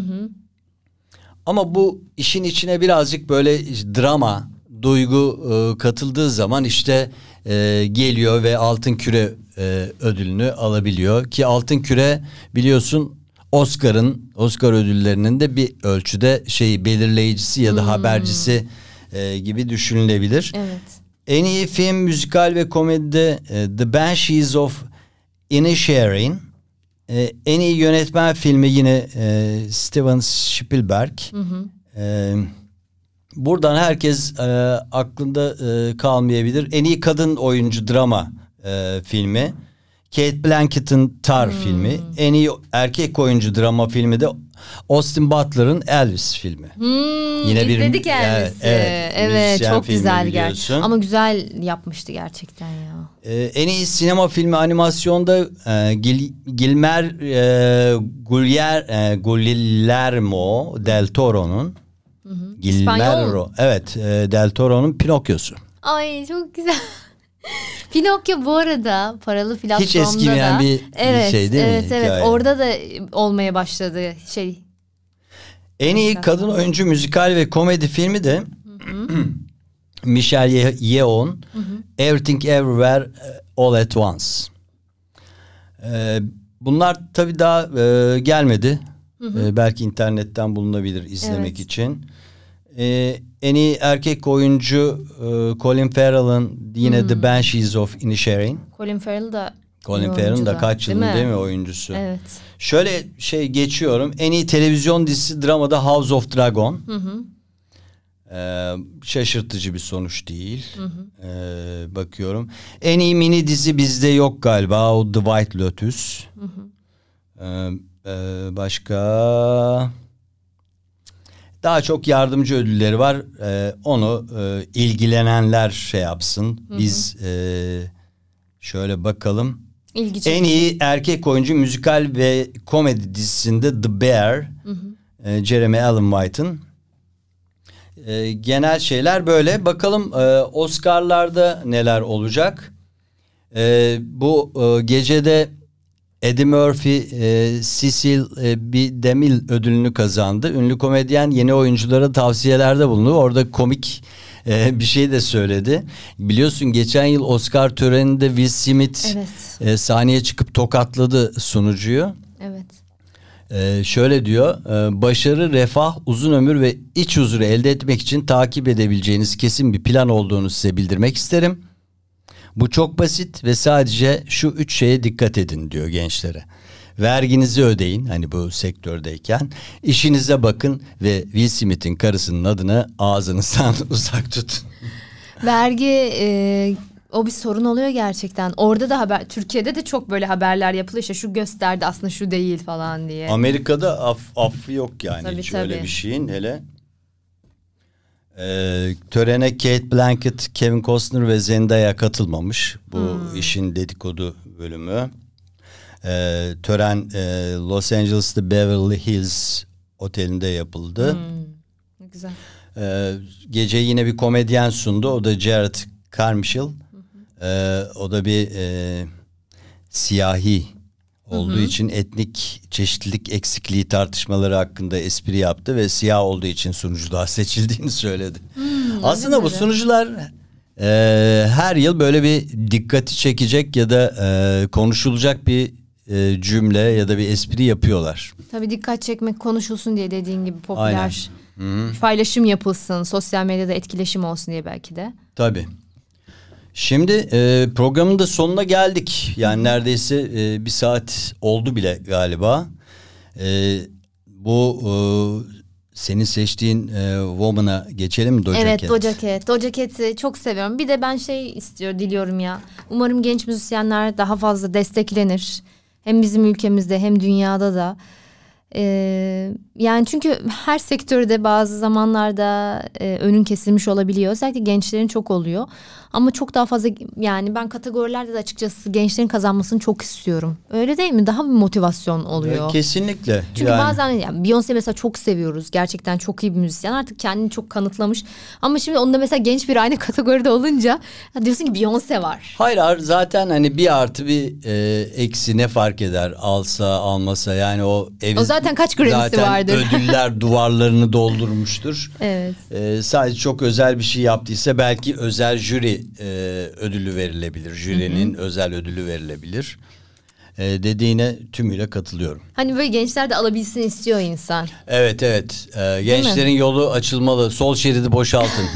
Ama bu işin içine birazcık böyle drama, duygu e, katıldığı zaman işte e, geliyor ve Altın Küre e, ödülünü alabiliyor. Ki Altın Küre biliyorsun Oscar'ın, Oscar ödüllerinin de bir ölçüde şeyi belirleyicisi ya da habercisi e, gibi düşünülebilir. Evet. En iyi film, müzikal ve komedide e, The Banshees of Inisherin. E, en iyi yönetmen filmi yine e, Steven Spielberg. E, buradan herkes e, aklında e, kalmayabilir. En iyi kadın oyuncu drama e, filmi. Kate Blanchett'ın Tar filmi. En iyi erkek oyuncu drama filmi de Austin Butler'ın Elvis filmi. Hmm, Yine bir- izledik Elvis'i. Evet, Evet, evet, çok güzel gerçekten. Ama güzel yapmıştı gerçekten ya. Ee, en iyi sinema filmi animasyonda e, Gil, Gilmer e, Guglier, e, Guillermo del Toro'nun. Guillermo evet e, del Toro'nun Pinokyo'su. Ay çok güzel. Pinokyo bu arada paralı platformda Hiç eskimeyen da, bir- evet, şey değil mi evet, Evet orada da olmaya başladı şey. En iyi kadın oyuncu müzikal ve komedi filmi de Michelle Ye- Yeoh'un Everything Everywhere eh, All at Once. Ee, bunlar tabii daha e, gelmedi. Ee, belki internetten bulunabilir izlemek Evet. için. Ee, en iyi erkek oyuncu e, Colin Farrell'ın yine The Banshees of Inisherin. Colin Farrell da Colin Farrell'ın da kaç değil yılın mi? değil mi oyuncusu? Evet. Şöyle şey geçiyorum. En iyi televizyon dizisi dramada House of Dragon. Ee, şaşırtıcı bir sonuç değil. Ee, bakıyorum. En iyi mini dizi bizde yok galiba. O The White Lotus. Ee, e, başka daha çok yardımcı ödülleri var. Ee, onu e, ilgilenenler şey yapsın. Biz e, şöyle bakalım. İlgi En iyi erkek oyuncu müzikal ve komedi dizisinde The Bear, e, Jeremy Allen White'ın. E, genel şeyler böyle. Bakalım e, Oscar'larda neler olacak? E, bu e, gecede Eddie Murphy, e, Cecil e, B. DeMille ödülünü kazandı. Ünlü komedyen yeni oyunculara tavsiyelerde bulundu. Orada komik e, bir şey de söyledi. Biliyorsun geçen yıl Oscar töreninde Will Smith Evet. e, sahneye çıkıp tokatladı sunucuyu. Evet. Ee, şöyle diyor, e, başarı, refah, uzun ömür ve iç huzuru elde etmek için takip edebileceğiniz kesin bir plan olduğunu size bildirmek isterim. Bu çok basit ve sadece şu üç şeye dikkat edin diyor gençlere. Verginizi ödeyin hani bu sektördeyken. işinize bakın ve Will Smith'in karısının adını ağzınızdan uzak tutun. Vergi e, o bir sorun oluyor gerçekten. Orada da haber Türkiye'de de çok böyle haberler yapılıyor işte şu gösterdi aslında şu değil falan diye. Amerika'da af, affı yok yani Tabii, hiç öyle tabii. bir şeyin hele. Ee, törene Kate Blanchett, Kevin Costner ve Zendaya katılmamış. Bu Hmm. işin dedikodu bölümü. Ee, tören e, Los Angeles'ta Beverly Hills otelinde yapıldı. Hmm. Güzel. Ee, gece yine bir komedyen sundu. O da Jared Carmichael. Ee, o da bir e, siyahi olduğu için etnik çeşitlilik eksikliği tartışmaları hakkında espri yaptı ve siyah olduğu için sunuculuğa seçildiğini söyledi. Aslında bu sunucular e, her yıl böyle bir dikkati çekecek ya da e, konuşulacak bir e, cümle ya da bir espri yapıyorlar. Tabii dikkat çekmek konuşulsun diye dediğin gibi Aynen. popüler paylaşım yapılsın, sosyal medyada etkileşim olsun diye belki de. Tabii. Şimdi e, programın da sonuna geldik. Yani neredeyse e, bir saat oldu bile galiba. E, bu e, senin seçtiğin e, Woman'a geçelim Doja evet Cat? Doja Cat. Doja Cat'i çok seviyorum. Bir de ben şey istiyor diliyorum ya. Umarım genç müzisyenler daha fazla desteklenir. Hem bizim ülkemizde hem dünyada da. Ee, yani çünkü her sektörde bazı zamanlarda e, önün kesilmiş olabiliyor. Özellikle gençlerin çok oluyor. Ama çok daha fazla yani ben kategorilerde de açıkçası gençlerin kazanmasını çok istiyorum. Öyle değil mi? Daha bir motivasyon oluyor. E, Kesinlikle. Çünkü yani. bazen yani Beyoncé mesela çok seviyoruz. Gerçekten çok iyi bir müzisyen. Artık kendini çok kanıtlamış. Ama şimdi onda mesela genç bir aynı kategoride olunca diyorsun ki Beyoncé var. Hayır zaten hani bir artı bir e, eksi ne fark eder alsa almasa yani o evin O zaten kaç Grammy'si zaten vardır? ödüller duvarlarını doldurmuştur. Evet. E, sadece çok özel bir şey yaptıysa belki özel jüri e, ödülü verilebilir. Jürinin özel ödülü verilebilir. E, dediğine tümüyle katılıyorum. Hani böyle gençler de alabilsin istiyor insan. Evet evet E, gençlerin yolu açılmalı sol şeridi boşaltın.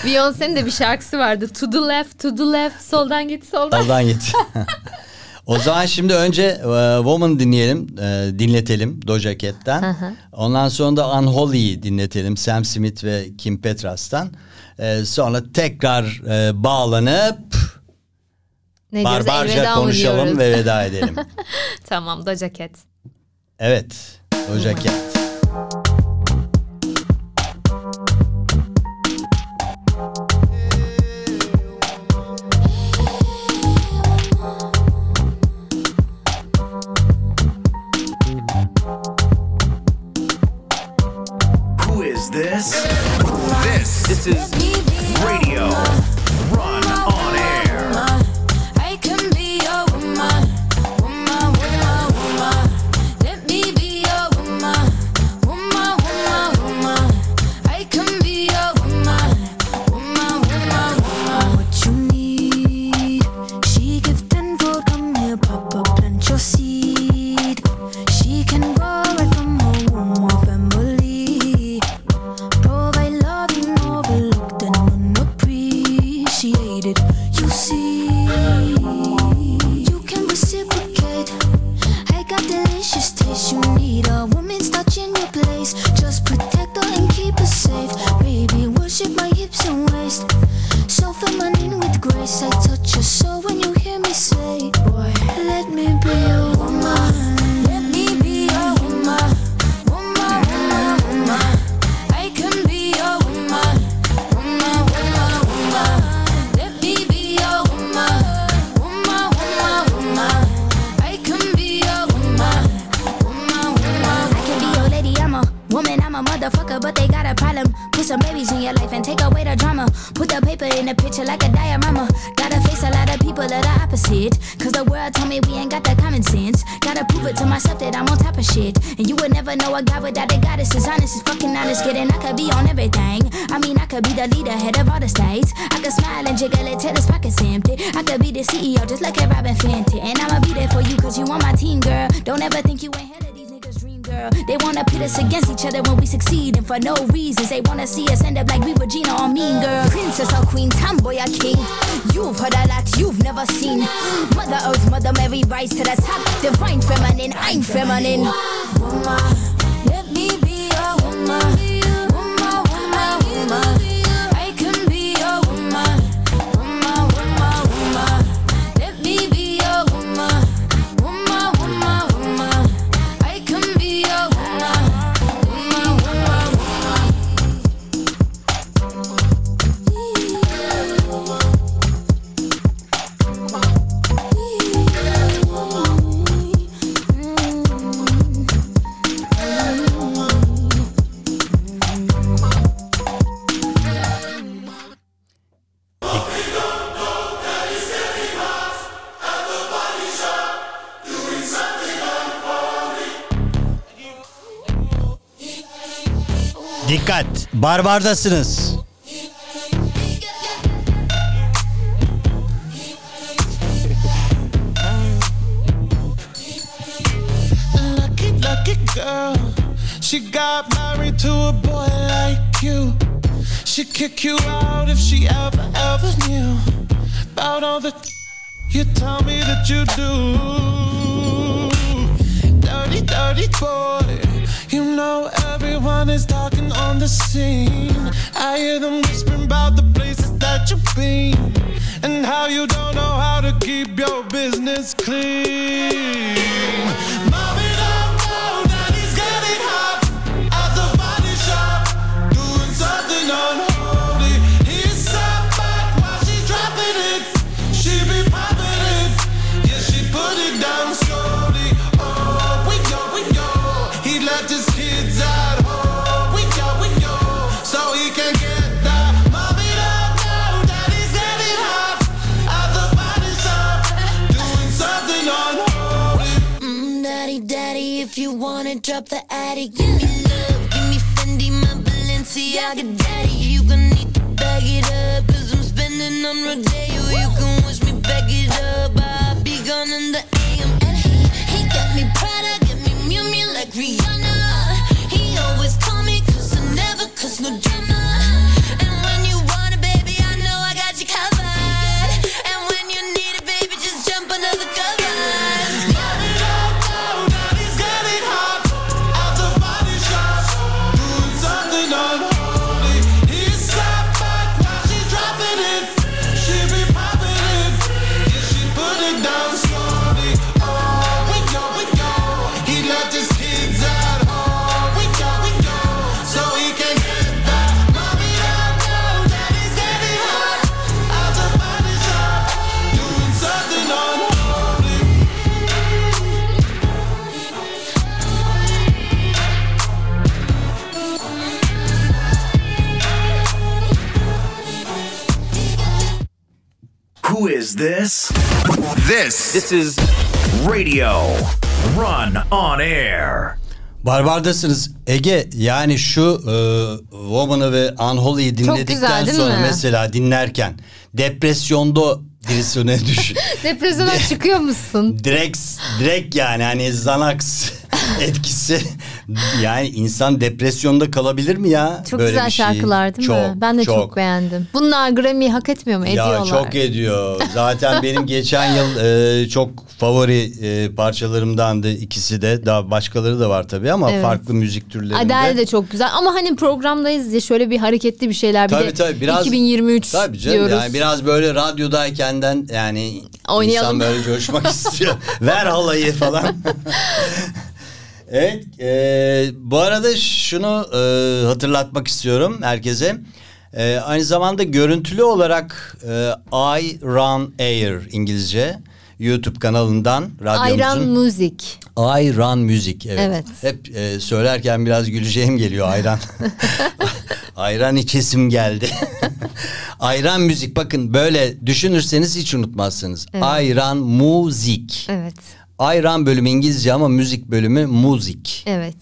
Beyoncé'nin de bir şarkısı vardı. To the left, to the left. Soldan git, soldan. Oradan git. o zaman şimdi önce e, Woman dinleyelim, e, dinletelim Doja Cat'ten. Ondan sonra da Unholy'yi dinletelim Sam Smith ve Kim Petras'tan. E, sonra tekrar e, bağlanıp Ne barbarca konuşalım ve veda edelim. Tamam Doja Cat. evet, Doja Cat. Picture like a diorama. Gotta face a lot of people that are opposite. Cause the world told me we ain't got that common sense. Gotta prove it to myself that I'm on top of shit. And you would never know a guy without a goddess is honest, is fucking honest. Kidding, I could be on everything. I mean, I could be the leader, head of all the states. I could smile and jiggle it till his pockets empty. I could be the CEO, just like a Robin Fenty. And I'ma be there for you, cause you on my team, girl. Don't ever think you ain't hell They wanna pit us against each other when we succeed, and for no reasons. They wanna see us end up like we Regina or Mean Girl. Princess or Queen, tomboy or king. You've heard a lot you've never seen. Mother Earth, Mother Mary, rise to the top. Divine feminine, I'm feminine. Woman, let me be a. Woman, Dikkat! Barbardasınız. Girl. She got married to a boy like you. She'd kick you out if she ever, ever knew about all the you tell me that you do. Dirty, dirty boy. You know everyone is talking on the scene. I hear them whispering about the places that you've been and how you don't know how to keep your business clean. Wanna the attic, give me love, give me Fendi, my Balenciaga, daddy. You gon' need to bag it up, this? This This is Radio Run on Air. Barbardasınız. Ege yani şu e, Woman'ı ve Unholy'yi dinledikten güzel, değil sonra mi? mesela dinlerken depresyonda birisi ne düşün. Depresyona çıkıyor musun? direkt direkt yani hani Xanax etkisi yani insan depresyonda kalabilir mi ya? Çok Böyle güzel bir şey? şarkılar değil çok, mi? Ben de çok, beğendim. Bunlar Grammy hak etmiyor mu? Ediyorlar. Ya çok ediyor. Zaten benim geçen yıl e, çok favori e, parçalarımdandı ikisi de. Daha başkaları da var tabii ama Evet. farklı müzik türlerinde. Adele de çok güzel ama hani programdayız ya şöyle bir hareketli bir şeyler bir Tabii de tabii biraz 2023 tabii canım diyoruz. yani biraz böyle radyodayken yani Oynayalım. insan böyle coşmak istiyor. Ver halayı falan. evet e, bu arada şunu e, hatırlatmak istiyorum herkese. E, aynı zamanda görüntülü olarak e, I Run Air İngilizce YouTube kanalından radyomuzun Ayran Müzik. Ayran Müzik. Evet. Evet. Hep e, söylerken biraz güleceğim geliyor ayran. ayran içesim geldi. ayran Müzik bakın böyle düşünürseniz hiç unutmazsınız. Ayran Müzik. Evet. Ayran bölümü İngilizce ama müzik bölümü müzik. Evet.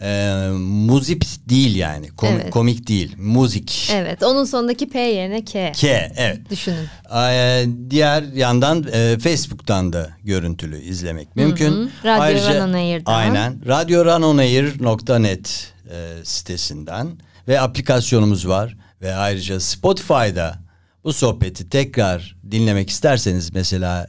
Ee, muzip değil yani. Kom- Evet. Komik değil. Müzik. Evet. Onun sonundaki P yerine K. K evet. Düşünün. Ee, diğer yandan e, Facebook'tan da görüntülü izlemek mümkün. Radyo Run On Air'dan. Aynen. RadyoRunOnAir.net e, sitesinden ve aplikasyonumuz var. Ve ayrıca Spotify'da bu sohbeti tekrar dinlemek isterseniz mesela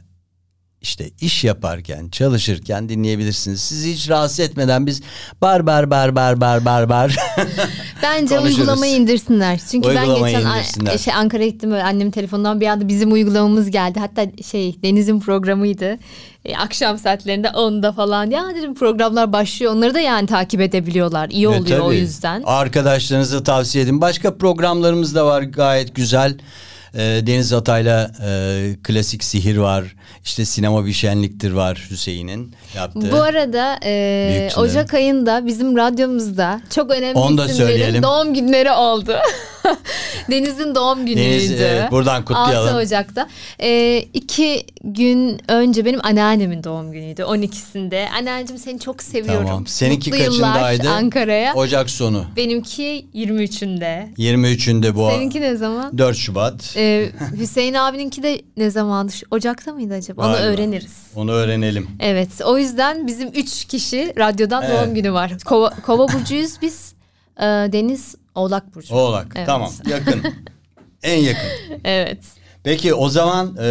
işte iş yaparken, çalışırken dinleyebilirsiniz. Sizi hiç rahatsız etmeden biz bar bar bar bar bar bar bar. Bence uygulamayı indirsinler. Çünkü ben Uygulamayı geçen indirsinler. ay- şey Ankara'ya gittim böyle annemin telefonundan bir anda bizim uygulamamız geldi. Hatta şey Deniz'in programıydı. E, akşam saatlerinde 10'da falan. Ya dedim programlar başlıyor. Onları da yani takip edebiliyorlar. İyi E, oluyor o tabii. yüzden. Arkadaşlarınıza tavsiye edin. Başka programlarımız da var gayet güzel. Ee, Deniz Atay'la e, klasik sihir var. İşte sinema bir şenliktir var Hüseyin'in yaptığı. Bu arada e. Ocak ayında bizim radyomuzda çok önemli Onu da söyleyelim. doğum günleri oldu. Deniz'in doğum günüydü. Deniz, evet, buradan kutlayalım. 6 Ocak'ta. E, iki gün önce benim anneannemin doğum günüydü 12'sinde. Anneanneciğim seni çok seviyorum. Tamam. Seninki Mutlu kaçındaydı? Ankara'ya. Ocak sonu. Benimki 23'ünde. 23'ünde bu. Seninki ne zaman? 4 Şubat. Ee, Hüseyin abininki de ne zamandı? Ocak'ta mıydı acaba? Onu Galiba. öğreniriz. Onu öğrenelim. Evet o yüzden bizim üç kişi radyodan Evet. doğum günü var. Kova, Kova burcuyuz biz. Ee, Deniz Oğlak Burcu. Oğlak. Evet. Tamam. Yakın. en yakın. Evet. Peki o zaman e,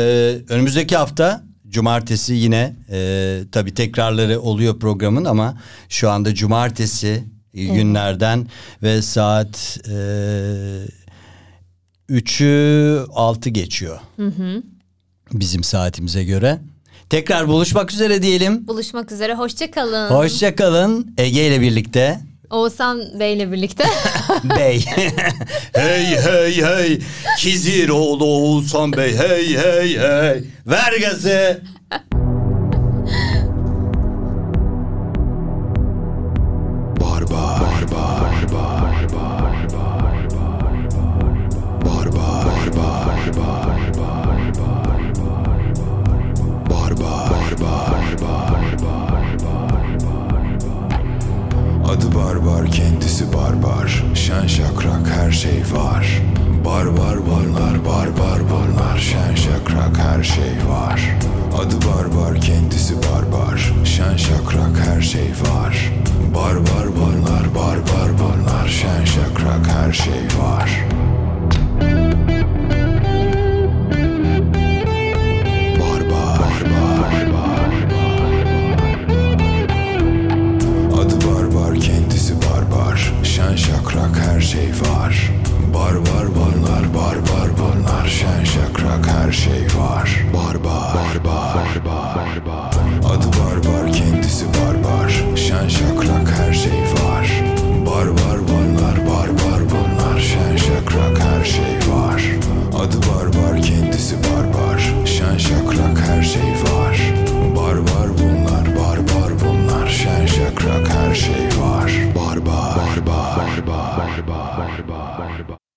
önümüzdeki hafta cumartesi yine e, tabii tekrarları oluyor programın ama şu anda cumartesi günlerden ve saat e, 3'ü 6 geçiyor. Bizim saatimize göre. Tekrar buluşmak üzere diyelim. Buluşmak üzere. Hoşça kalın. Hoşça kalın. Ege ile birlikte. Oğuzhan Bey'le birlikte. Bey. hey hey hey. Kiziroğlu Oğuzhan Bey. Hey hey hey. Ver gazı. Barbar Şen şakrak her şey var. Barbar bunlar barbar bunlar Şen şakrak her şey var. Adı barbar kendisi barbar. Şen şakrak her şey var. Barbar bunlar barbar bunlar Şen şakrak her şey var her şey var. Barbar bunlar barbar bunlar Şen şakrak her şey var. Barbar barbar barbar Adı barbar kendisi barbar Şen şakrak her şey var. Barbar bunlar barbar bunlar Şen şakrak her şey var. Adı barbar kendisi barbar Şen şakrak her şey var.